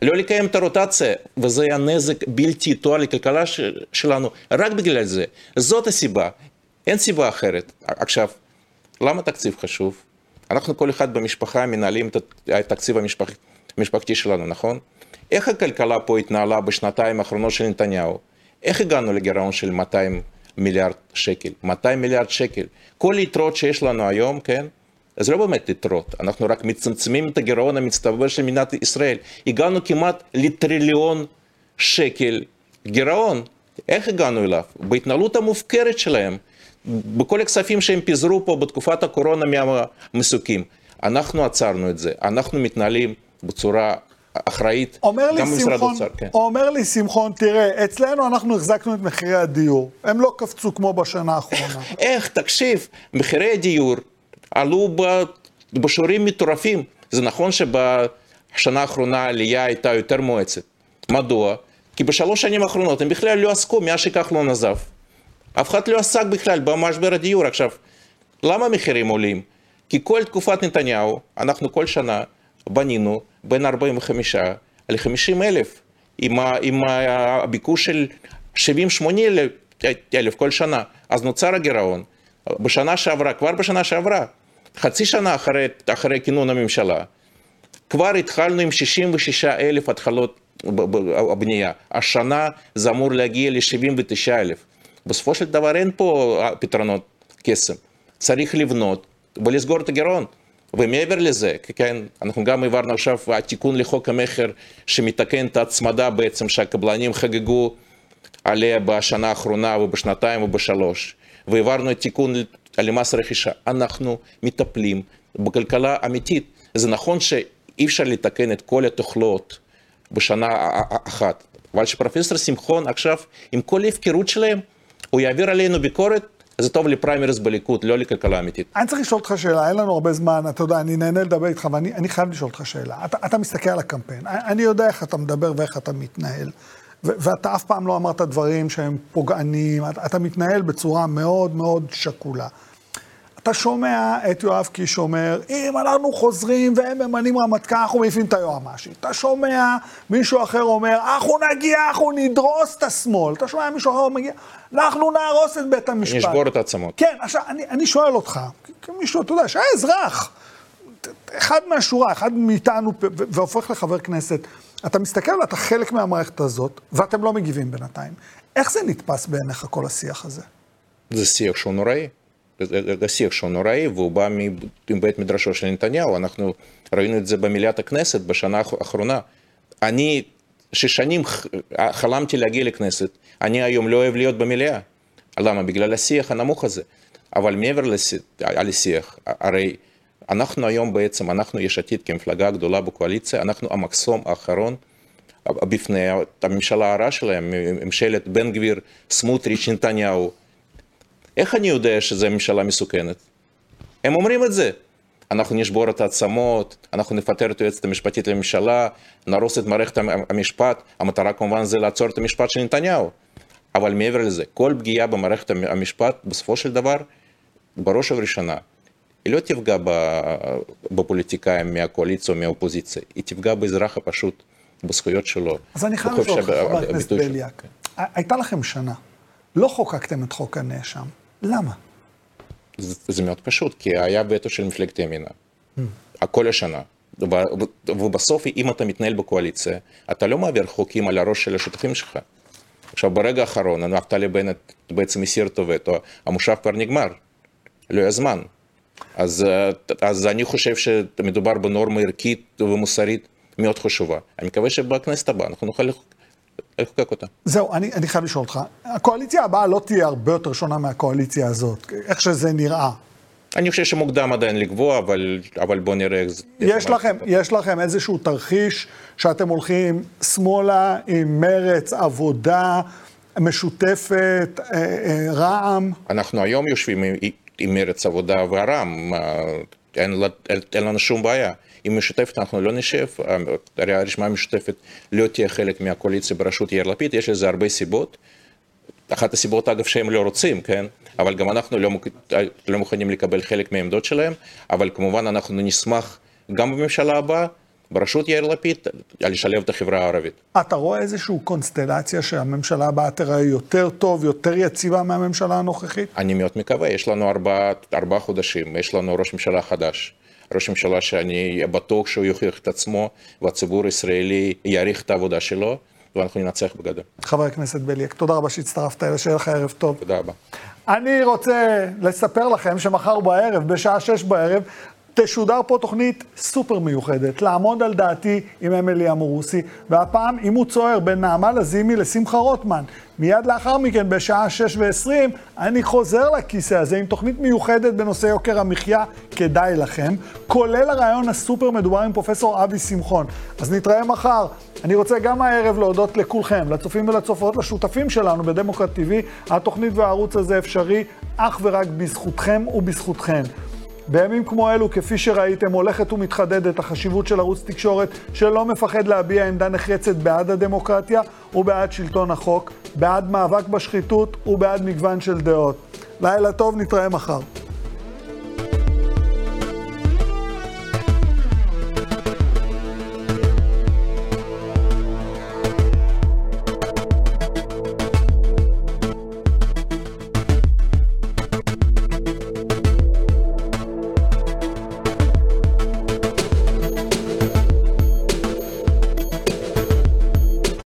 לא לקיים את הרוטציה, וזה היה נזק בלתי יתואר לכלכלה ש, שלנו, רק בגלל זה. זאת הסיבה, אין סיבה אחרת. עכשיו, למה תקציב חשוב? אנחנו כל אחד במשפחה מנהלים את התקציב המשפח... המשפחתי שלנו, נכון? איך הכלכלה פה התנהלה בשנתיים האחרונות של נתניהו? איך הגענו לגירעון של 200 מיליארד שקל? 200 מיליארד שקל. כל היתרות שיש לנו היום, כן? זה לא באמת יתרות, אנחנו רק מצמצמים את הגירעון המצטבר של מדינת ישראל. הגענו כמעט לטריליון שקל גירעון. איך הגענו אליו? בהתנהלות המופקרת שלהם, בכל הכספים שהם פיזרו פה בתקופת הקורונה מהמסוקים. אנחנו עצרנו את זה, אנחנו מתנהלים בצורה אחראית,
אומר
גם במשרד האוצר. כן.
אומר לי שמחון, תראה, אצלנו אנחנו החזקנו את מחירי הדיור, הם לא קפצו כמו בשנה האחרונה.
איך, תקשיב, מחירי הדיור עלו ב- בשיעורים מטורפים. זה נכון שבשנה האחרונה העלייה הייתה יותר מואצת. מדוע? כי בשלוש שנים האחרונות הם בכלל לא עסקו מאז שכחלון עזב. אף אחד לא עסק בכלל במשבר הדיור. עכשיו, למה המחירים עולים? כי כל תקופת נתניהו, אנחנו כל שנה בנינו בין 45 ל-50 אלף, עם, עם הביקוש של 70-80 אלף- אלף כל שנה. אז נוצר הגירעון. בשנה שעברה, כבר בשנה שעברה, חצי שנה אחרי, אחרי כינון הממשלה, כבר התחלנו עם 66 אלף התחלות ב- ב- בנייה. השנה זה אמור להגיע ל-79 אלף. בסופו של דבר אין פה אה, פתרונות קסם. צריך לבנות ולסגור את הגירעון. ומעבר לזה, כן, אנחנו גם העברנו עכשיו התיקון לחוק המכר שמתקן את ההצמדה בעצם שהקבלנים חגגו עליה בשנה האחרונה ובשנתיים ובשלוש. והעברנו תיקון למס רכישה. אנחנו מטפלים בכלכלה אמיתית. זה נכון שאי אפשר לתקן את כל התוכלות בשנה אחת, אבל שפרופסור שמחון עכשיו, עם כל ההפקרות שלהם, הוא יעביר עלינו ביקורת, זה טוב לפריימריז בליכוד, לא לכלכלה אמיתית.
אני צריך לשאול אותך שאלה, אין לנו הרבה זמן, אתה יודע, אני נהנה לדבר איתך, ואני אני חייב לשאול אותך שאלה. אתה, אתה מסתכל על הקמפיין, אני יודע איך אתה מדבר ואיך אתה מתנהל, ו- ואתה אף פעם לא אמרת דברים שהם פוגעניים, אתה, אתה מתנהל בצורה מאוד מאוד שקולה. אתה שומע את יואב קיש אומר, אם אנחנו חוזרים והם ממנים רמטכ"ל, אנחנו מעיפים את היועמ"שית. אתה שומע מישהו אחר אומר, אנחנו נגיע, אנחנו נדרוס את השמאל. אתה שומע מישהו אחר מגיע, אנחנו נהרוס את בית המשפט.
נשבור את העצמות.
כן, עכשיו, אני, אני שואל אותך, כמישהו, אתה יודע, שהיה אזרח, אחד מהשורה, אחד מאיתנו, והופך לחבר כנסת, אתה מסתכל ואתה חלק מהמערכת הזאת, ואתם לא מגיבים בינתיים. איך זה נתפס בעיניך, כל השיח הזה?
זה שיח שהוא נוראי. זה זה שיח שהוא נוראי, והוא בא מבית מדרשו של נתניהו. אנחנו ראינו את זה במליאת הכנסת בשנה האחרונה. אני ששנים חלמתי להגיע לכנסת, אני היום לא אוהב להיות במליאה. למה? בגלל השיח הנמוך הזה. אבל מעבר לש- לשיח, הרי אנחנו היום בעצם, אנחנו יש עתיד כמפלגה הגדולה בקואליציה, אנחנו המחסום האחרון בפני הממשלה הרעה שלהם, ממשלת בן גביר, סמוטריץ', נתניהו. איך אני יודע שזו ממשלה מסוכנת? הם אומרים את זה. אנחנו נשבור את העצמות, אנחנו נפטר את היועצת המשפטית לממשלה, נהרוס את מערכת המשפט, המטרה כמובן זה לעצור את המשפט של נתניהו. אבל מעבר לזה, כל פגיעה במערכת המשפט, בסופו של דבר, בראש ובראשונה, היא לא תפגע בפוליטיקאים מהקואליציה או מהאופוזיציה, היא תפגע באזרח הפשוט, בזכויות שלו.
אז אני חייב לשאול אותך, חבר הכנסת. בליאק, הייתה לכם שנה, לא חוקקתם את חוק הנאשם, למה?
זה, זה מאוד פשוט, כי היה וטו של מפלגת ימינה. כל השנה. וב- ובסוף, אם אתה מתנהל בקואליציה, אתה לא מעביר חוקים על הראש של השותפים שלך. עכשיו, ברגע האחרון, נפתלי בנט בעצם הסיר את הווטו, המושב כבר נגמר, לא היה זמן. אז, אז אני חושב שמדובר בנורמה ערכית ומוסרית מאוד חשובה. אני מקווה שבכנסת הבאה אנחנו נוכל לחוקק אותה.
זהו, אני, אני חייב לשאול אותך. הקואליציה הבאה לא תהיה הרבה יותר שונה מהקואליציה הזאת, איך שזה נראה.
אני חושב שמוקדם עדיין לקבוע, אבל, אבל בוא נראה איך זה...
יש לכם, יש לכם איזשהו תרחיש שאתם הולכים שמאלה עם מרץ, עבודה, משותפת, אה, אה, רע"מ?
אנחנו היום יושבים עם, עם מרץ עבודה ורע"מ, אה, אין, אין, אין לנו שום בעיה. עם משותפת אנחנו לא נשב, הרי הרשימה המשותפת לא תהיה חלק מהקואליציה בראשות יאיר לפיד, יש לזה הרבה סיבות. אחת הסיבות אגב שהם לא רוצים, כן? אבל גם אנחנו לא, מוק- לא מוכנים לקבל חלק מהעמדות שלהם, אבל כמובן אנחנו נשמח גם בממשלה הבאה, בראשות יאיר לפיד, לשלב את החברה הערבית.
אתה רואה איזושהי קונסטלציה שהממשלה הבאה תראה יותר טוב, יותר יציבה מהממשלה הנוכחית?
אני מאוד מקווה, יש לנו ארבעה ארבע חודשים, יש לנו ראש ממשלה חדש. ראש ממשלה שאני בטוח שהוא יוכיח את עצמו, והציבור הישראלי יעריך את העבודה שלו, ואנחנו ננצח בגדול.
חבר הכנסת בליאק, תודה רבה שהצטרפת אליי, שיהיה לך ערב טוב.
תודה רבה.
אני רוצה לספר לכם שמחר בערב, בשעה שש בערב, תשודר פה תוכנית סופר מיוחדת, לעמוד על דעתי עם אמילי אמורוסי, והפעם עימות סוער בין נעמה לזימי לשמחה רוטמן. מיד לאחר מכן, בשעה שש ועשרים, אני חוזר לכיסא הזה עם תוכנית מיוחדת בנושא יוקר המחיה, כדאי לכם, כולל הרעיון הסופר מדובר עם פרופסור אבי שמחון. אז נתראה מחר. אני רוצה גם הערב להודות לכולכם, לצופים ולצופות, לשותפים שלנו בדמוקרט TV. התוכנית והערוץ הזה אפשרי אך ורק בזכותכם ובזכותכן. בימים כמו אלו, כפי שראיתם, הולכת ומתחדדת החשיבות של ערוץ תקשורת שלא מפחד להביע עמדה נחרצת בעד הדמוקרטיה ובעד שלטון החוק, בעד מאבק בשחיתות ובעד מגוון של דעות. לילה טוב, נתראה מחר.